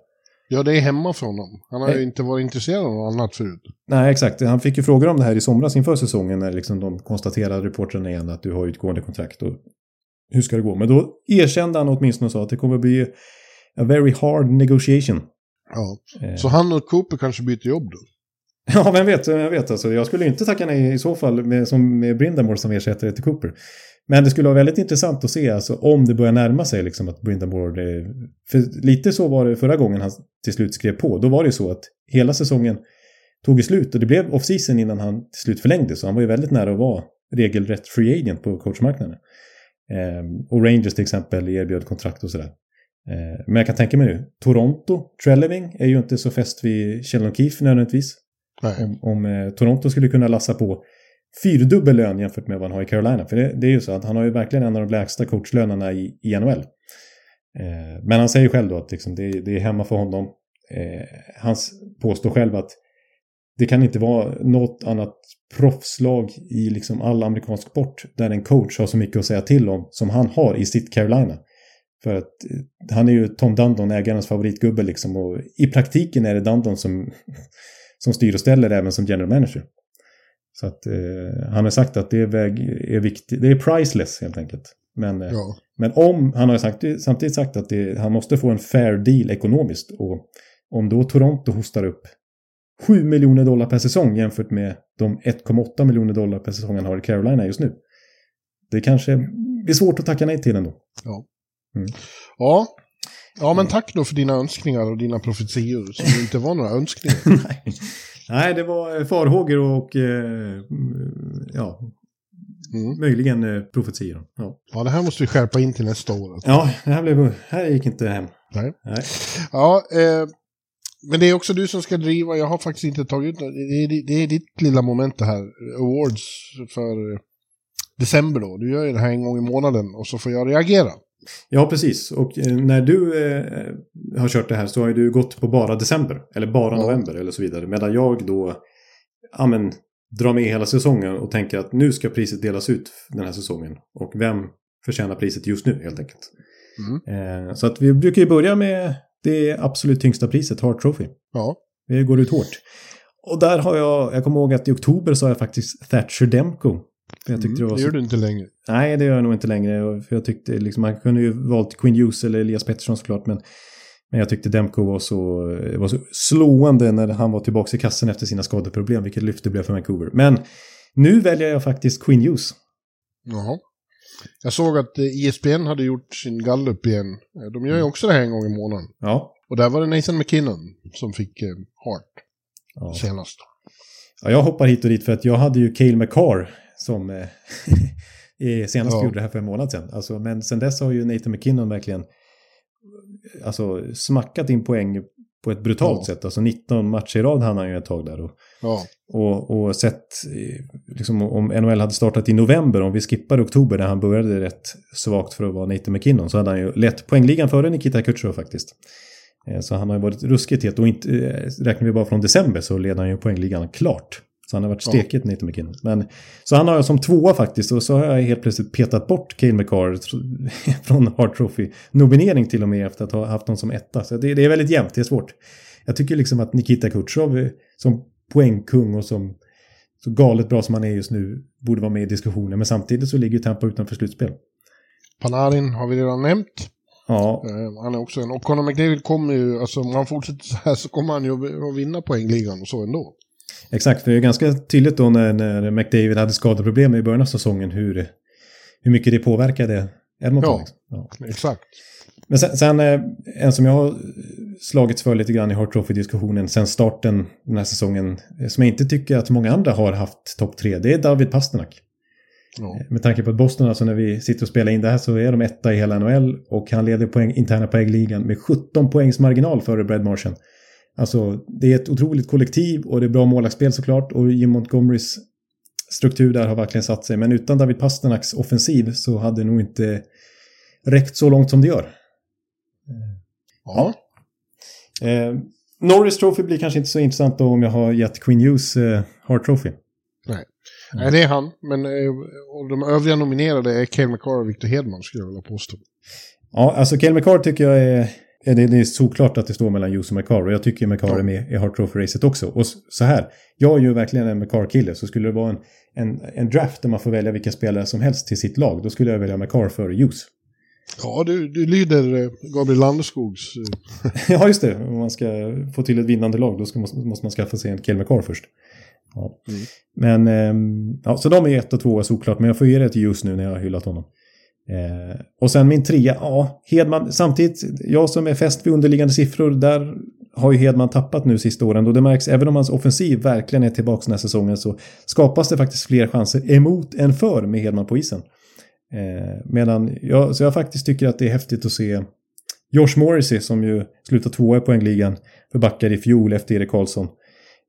Ja det är hemma för honom. Han har ju Nej. inte varit intresserad av något annat förut. Nej, exakt. Han fick ju frågor om det här i somras inför säsongen när liksom de konstaterade reportrarna igen att du har utgående kontrakt och hur ska det gå? Men då erkände han åtminstone och sa att det kommer att bli a very hard negotiation. Ja. Eh, Så han och Cooper kanske byter jobb då? Ja, vem vet, vem vet. Alltså, jag skulle inte tacka nej i så fall med, som med Brindamore som ersättare till Cooper. Men det skulle vara väldigt intressant att se alltså, om det börjar närma sig liksom, att Brindamore... eh, För lite så var det förra gången han till slut skrev på. Då var det ju så att hela säsongen tog ju slut och det blev off-season innan han till slut förlängde. Så han var ju väldigt nära att vara regelrätt free agent på coachmarknaden. Eh, och Rangers till exempel erbjöd kontrakt och sådär. Eh, men jag kan tänka mig nu, Toronto, Trelleving är ju inte så fäst vid Sheldon Keefe nödvändigtvis. Nej. Om, om eh, Toronto skulle kunna lassa på fyrdubbel lön jämfört med vad han har i Carolina. För det, det är ju så att han har ju verkligen en av de lägsta coachlönerna i, i NHL. Eh, men han säger själv då att liksom det, det är hemma för honom. Eh, han påstår själv att det kan inte vara något annat proffslag i liksom all amerikansk sport där en coach har så mycket att säga till om som han har i sitt Carolina. För att eh, han är ju Tom Dundon, ägarens favoritgubbe liksom. Och i praktiken är det Dundon som, som styr och ställer även som general manager. Så att eh, han har sagt att det är, väg, är viktigt, det är priceless helt enkelt. Men, eh, Ja. men om, han har sagt, samtidigt sagt att det, han måste få en fair deal ekonomiskt. Och om då Toronto hostar upp 7 miljoner dollar per säsong jämfört med de 1,8 miljoner dollar per säsong han har i Carolina just nu. Det kanske blir svårt att tacka nej till ändå. Ja. Mm. ja. Ja, men tack då för dina önskningar och dina profetior som inte var några önskningar. Nej. Nej, det var eh, farhågor och eh, ja, Mm. möjligen eh, profetior. Ja. Ja, det här måste vi skärpa in till nästa år. Alltså. ja, det här, blev, här gick inte hem. Nej. Nej. Ja, eh, men det är också du som ska driva. Jag har faktiskt inte tagit ut det. är, det är ditt lilla moment det här. Awards för eh, december då. Du gör ju det här en gång i månaden och så får jag reagera. Ja, precis. Och eh, när du eh, har kört det här så har ju du gått på bara december. Eller bara Ja. november eller så vidare. Medan jag då ja, men, drar med hela säsongen och tänker att nu ska priset delas ut den här säsongen. Och vem förtjänar priset just nu helt enkelt. Mm. Eh, så att vi brukar ju börja med Det absolut tyngsta priset, Hart Trophy. Ja. Det går ut hårt. Och där har jag, jag kommer ihåg att i oktober så har jag faktiskt Thatcher Demko. För jag tyckte Mm, det var så gör du inte längre. Nej, det gör jag nog inte längre. För jag tyckte liksom, man kunde ju valt Quinn Hughes eller Elias Pettersson såklart. Men, men jag tyckte Demko var så, var så slående när han var tillbaka i kassen efter sina skadeproblem. Vilket lyft det blev för Vancouver. Men nu väljer jag faktiskt Quinn Hughes. Jaha. Jag såg att eh, ISBN hade gjort sin gallup igen. Eh, De gör ju också det här en gång i månaden. Ja. Och där var det Nathan McKinnon som fick eh, Hart ja. senast. Ja, jag hoppar hit och dit för att jag hade ju Cale McCarr som eh, senast Ja. gjorde det här för en månad sedan. Alltså, men sen dess har ju Nathan McKinnon verkligen alltså, smackat in poäng på ett brutalt Ja. sätt. Alltså 19 matcher i rad hann han ju ett tag där. Och, Ja. och, och sett, eh, liksom, om NHL hade startat i november, om vi skippade oktober där han började rätt svagt för att vara Nathan McKinnon, så hade han ju lett poängligan före Nikita Kucherov faktiskt. Eh, Så han har ju varit ruskigt het och inte, räknar vi bara från december så leder han ju poängligan klart. Så han har varit Ja. stekigt Nathan McKinnon. Men, så han har jag som tvåa faktiskt och så har jag helt plötsligt petat bort Cale McCarr från Hart Trophy-nominering till och med efter att ha haft honom som etta. Så det, det är väldigt jämnt, det är svårt. Jag tycker liksom att Nikita Kucherov eh, som poängkung och som så galet bra som han är just nu borde vara med i diskussionen. Men samtidigt så ligger Tampa utanför slutspel. Panarin har vi redan nämnt. Ja, Eh, Han är också en. Och Conor McDavid kommer ju, alltså om han fortsätter så här så kommer han ju att vinna poängligan och så ändå. Exakt, för det är ganska tydligt då när, när McDavid hade skadeproblem i början av säsongen hur, hur mycket det påverkade Edmonton. Ja. liksom. Ja. Exakt. Men sen, sen eh, en som jag har slagits för lite grann i Hart Trophy-diskussionen sen starten den här säsongen, eh, som jag inte tycker att många andra har haft topp tre, det är David Pasternak. Ja. Med tanke på att Boston, alltså när vi sitter och spelar in det här så är de etta i hela NHL och han leder poäng, interna poängligan med 17 poängs marginal före Brad Marchand. Alltså det är ett otroligt kollektiv och det är bra målvaktsspel såklart och Jim Montgomerys struktur där har verkligen satt sig. Men utan David Pasternaks offensiv så hade det nog inte räckt så långt som det gör. Ja. Eh, Norris Trophy blir kanske inte så intressant då om jag har gett Queen Hughes eh, Hart Trophy. Nej, det är han. Men eh, och de övriga nominerade är Cale McCarr och Victor Hedman skulle jag vilja påstå. Ja, alltså Cale McCarr tycker jag är... det, det är såklart att det står mellan Hughes och McCarr och jag tycker McCarr är med i Hart Trophy-racet också. Och så här, jag är ju verkligen en McCarr-kille så skulle det vara en, en, en draft där man får välja vilka spelare som helst till sitt lag, då skulle jag välja McCarr före Hughes. Ja, du, du lyder eh, Gabriel Landeskogs... eh, ja, just det. Om man ska få till ett vinnande lag då ska, måste, man skaffa sig en Cale McCarr först. Ja. Mm. Men, ehm, ja, så de är ett och två såklart, men jag får ge det till Hughes nu när jag har hyllat honom. Eh, och sen min trea, ja, Hedman, samtidigt, jag som är fäst vid underliggande siffror, där har ju Hedman tappat nu sista åren och det märks, även om hans offensiv verkligen är tillbaka den här säsongen så skapas det faktiskt fler chanser emot än för med Hedman på isen. Eh, medan jag, så jag faktiskt tycker att det är häftigt att se Josh Morrissey som ju slutade tvåa i poängligan för backar i fjol efter Erik Karlsson.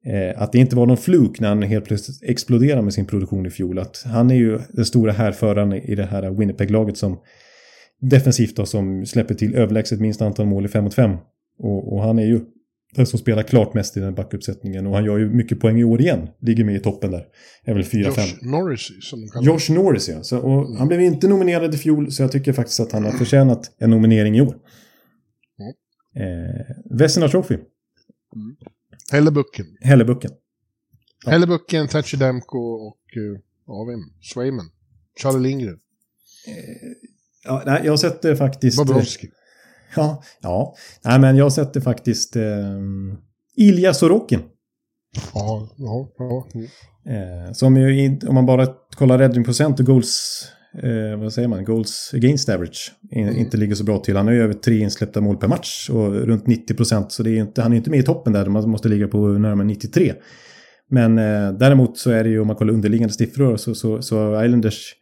Eh, att det inte var någon fluk när han helt plötsligt exploderade med sin produktion i fjol. Att han är ju den stora härföraren i det här Winnipeg-laget som defensivt då, som släpper till överlägset minst antal mål i 5 mot 5. Och, och han är ju den som spelar klart mest i den backuppsättningen. Och han gör ju mycket poäng i år igen. Ligger med i toppen där. Är väl 4-5. Josh Norris, som de kallar Josh Norris ja. Så, och han blev inte nominerad i fjol så jag tycker faktiskt att han har förtjänat en nominering i år. Eh, Vesina Trophy, Hellebucken. Hellebucken. Ja. Hellebucken, Thatcher Demko och... eh, Ja, vem? Swayman. Charlie Lindgren. Ja, nej, jag sätter faktiskt... Bobrovski. Ja, ja. Nej, men jag sätter faktiskt eh, Ilja Sorokin. Ja, ja, ja. Eh, som ju, om man bara kollar räddningsprocent och goals, eh, vad säger man, goals against average, in, inte ligger så bra till. Han har ju över tre insläppta mål per match och runt 90 procent, så det är inte, han är inte med i toppen där, man måste ligga på närmare 93. Men eh, däremot så är det ju, om man kollar underliggande siffror, så, så, så Islanders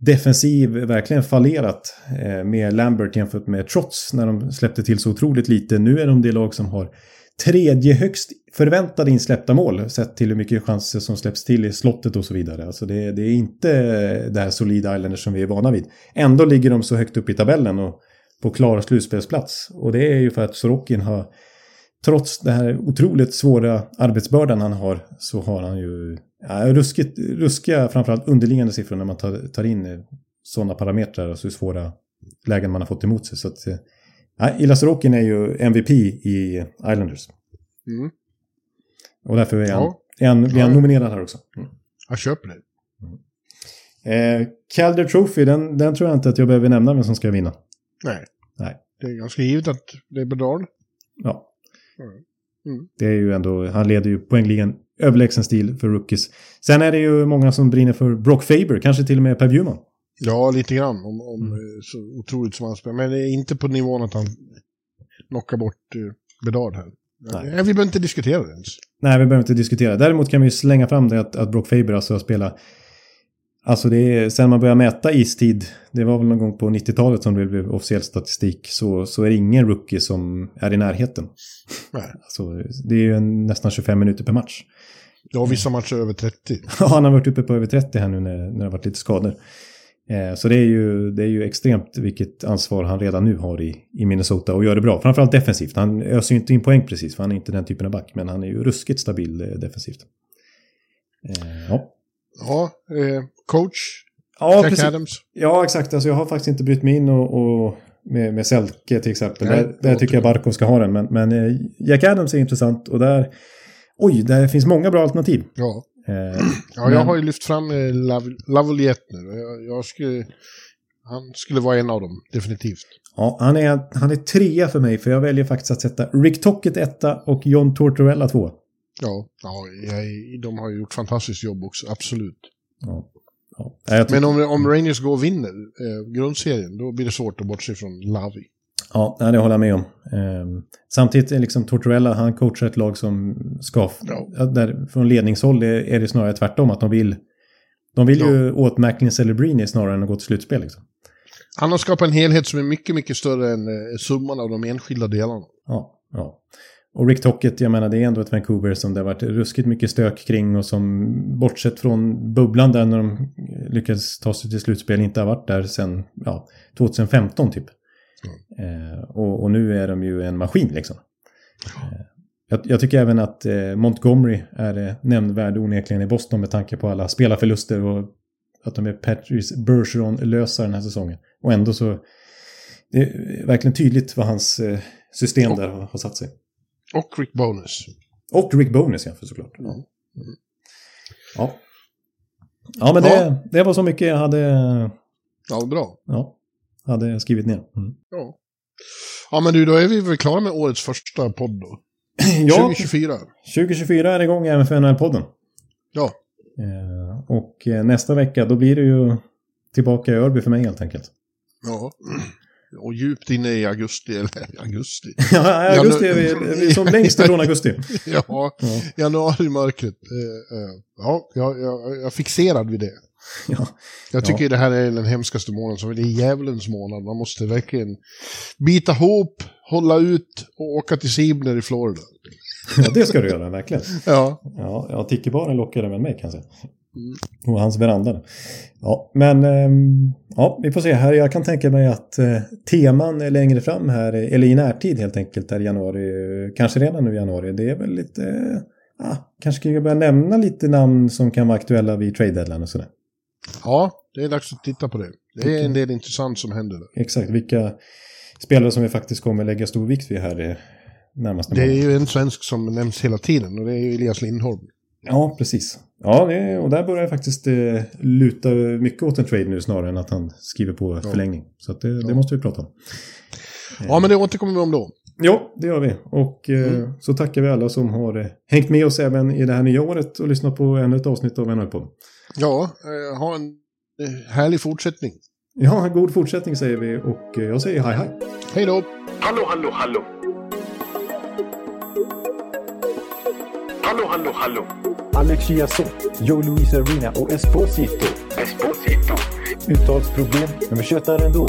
defensiv verkligen fallerat eh, med Lambert jämfört med Trots när de släppte till så otroligt lite. Nu är de det lag som har tredje högst förväntade insläppta mål sett till hur mycket chanser som släpps till i slottet och så vidare. Alltså det, det är inte det här solida Islanders som vi är vana vid. Ändå ligger de så högt upp i tabellen och på klar slutspelsplats. Och det är ju för att Sorokin har, trots den här otroligt svåra arbetsbördan han har, så har han ju ja, ruskigt, ruskiga framförallt underliggande siffror när man tar, tar in sådana parametrar, alltså hur svåra lägen man har fått emot sig. Så att, eh, Nej, Ila Sorokin är ju MVP i Islanders. Mm. Och därför är han, Ja. är han, blir han nominerad här också. Mm. Jag köper det. Eh, Calder Trophy, den, den tror jag inte att jag behöver nämna vem som ska vinna. Nej. Nej. Det är ganska givet att det är Bedard. Ja. Mm. Det är ju ändå, han leder ju poängligan överlägsen stil för rookies. Sen är det ju många som brinner för Brock Faber, kanske till och med Per Bjurman. Ja, lite grann. Om, om Mm. eh, så otroligt som han spelar. Men det är inte på nivån att han knockar bort uh, Bedard här. Nej. Nej. vi behöver inte diskutera det ens. Nej, vi behöver inte diskutera. Däremot kan vi ju slänga fram det att, att Brock Faber alltså har spelat... Alltså det är, sen man börjar mäta istid, det var väl någon gång på 90-talet som det blev officiell statistik, så, så är det ingen rookie som är i närheten. Nej. Alltså, det är ju nästan 25 minuter per match. Ja, vissa matcher över 30. Ja, han har varit uppe på över 30 här nu när, när det har varit lite skador. Eh, så det är, ju, det är ju extremt vilket ansvar han redan nu har i, i Minnesota och gör det bra. Framförallt defensivt. Han öser ju inte in poäng precis, för han är inte den typen av back. Men han är ju ruskigt stabil eh, defensivt. Eh, ja. Ja, coach. Ja, Jack precis. Adams. Ja, exakt. Alltså, jag har faktiskt inte brytt mig in och, och med, med Selke till exempel. Nej, där, där tycker jag. Barkov ska ha den. Men, men Jack Adams är intressant och där... Oj, där finns många bra alternativ. Ja, ja Men- jag har ju lyft fram eh, Lav- Lavaliette nu. Jag, jag skulle... Han skulle vara en av dem, definitivt. Ja, han är, han är trea för mig för jag väljer faktiskt att sätta Rick Tocket etta och John Tortorella två. Ja, ja jag, de har ju gjort fantastiskt jobb också, absolut. Ja. Ja. Men om, om Rangers går och vinner eh, grundserien, då blir det svårt att bortse från Lavi. Ja, det håller jag med om. Ehm, samtidigt är liksom Tortorella, han coachar ett lag som ska... Ja. Där, från ledningshåll är, det snarare tvärtom, att de vill... De vill ju åt Macklin Celebrini snarare än att gå till slutspel. Liksom. Han har skapat en helhet som är mycket, mycket större än eh, summan av de enskilda delarna. Ja, ja. Och Rick Tocket, jag menar det är ändå ett Vancouver som det har varit ruskigt mycket stök kring och som bortsett från bubblan där när de lyckades ta sig till slutspel inte har varit där sedan ja, 2015 typ. Eh, och, och nu är de ju en maskin liksom. Eh, jag, jag tycker även att eh, Montgomery är nämnvärd onekligen i Boston med tanke på alla spelarförluster och att de är Patrice Bergeron-lösa den här säsongen. Och ändå så det är verkligen tydligt vad hans system där har, har satt sig. Och Rick Bonus. Och Rick Bonus ja, för såklart. Mm. Ja. Ja, men Ja. Det, det var så mycket jag hade, Ja, bra. ja, hade skrivit ner. Mm. Ja. ja, men du, då är vi väl klara med årets första podd då. Ja, 2024. 2024 är igång även för NHL-podden. Ja, Eh, och eh, nästa vecka då blir det ju tillbaka i Örby för mig helt enkelt. ja. Och djupt inne i augusti, eller augusti. Ja, augusti är vi är som längst ifrån augusti. Ja, Ja. januari-mörkret. Eh, eh, ja, jag, jag, jag är fixerad vid det. Ja. Jag tycker Ja. det här är den hemskaste månaden, det är djävulens månad. Man måste verkligen bita ihop, hålla ut och åka till Sibner i Florida. ja, det ska du göra, verkligen. Ja, Ja, ja Tickebaren lockade väl mig kan jag säga. Mm. Och hans veranda. Ja, men ehm, ja, vi får se här. Jag kan tänka mig att eh, teman är längre fram här, eller i närtid helt enkelt, här i januari. Kanske redan nu i januari. Det är väl lite... Eh, ah, kanske ska jag börja nämna lite namn som kan vara aktuella vid trade deadline och sådär. Ja, det är dags att titta på det. Det är en del intressant som händer där. Exakt, vilka spelare som vi faktiskt kommer lägga stor vikt vid här närmaste Det är ju en svensk som nämns hela tiden och det är ju Elias Lindholm. Ja, precis. Ja, det, och där börjar jag faktiskt eh, luta mycket åt en trade nu snarare än att han skriver på förlängning. Så det, det måste vi prata om. Ja, men det återkommer vi om då. Ja, det gör vi. Och eh, så tackar vi alla som har hängt med oss även i det här nya året och lyssnat på ännu ett avsnitt av NHL-podden. Ja, eh, ha en eh, härlig fortsättning. Ja, god fortsättning säger vi och eh, jag säger hej hej. Hej då! Hallå, hallå, hallå. Hallå, hallå, hallå. Alex Chiazot, Joe Luis Arena och Esposito. Esposito. Uttalsproblem, men vi tjötar ändå.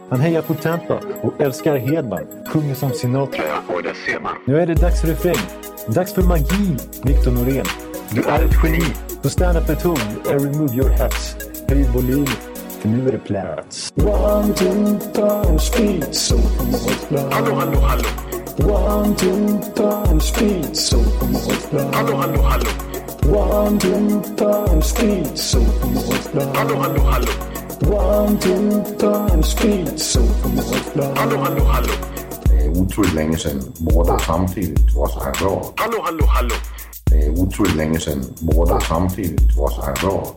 Han hejar på Tampa och älskar Hedman. Sjunger som Sinatra. Ja, och det ser man. Nu är det dags för refräng. Dags för magi, Victor Norén. Du är ett geni. Så stand up at home and remove your hats. Höj volymen, för nu är det plats. One, two, times speed, so Hallå, hallå, hallå. One, two, times speed, so Hallå, hallå, hallå. One, two, times speed, so Hallå, hallå, hallå. One, two, time, speed, so Hallå, hallå, hallå. Det är otroligt länge sedan båda samtidigt var så här bra. Hallå, hallå, hallå. Det är otroligt länge sedan båda samtidigt var så här bra.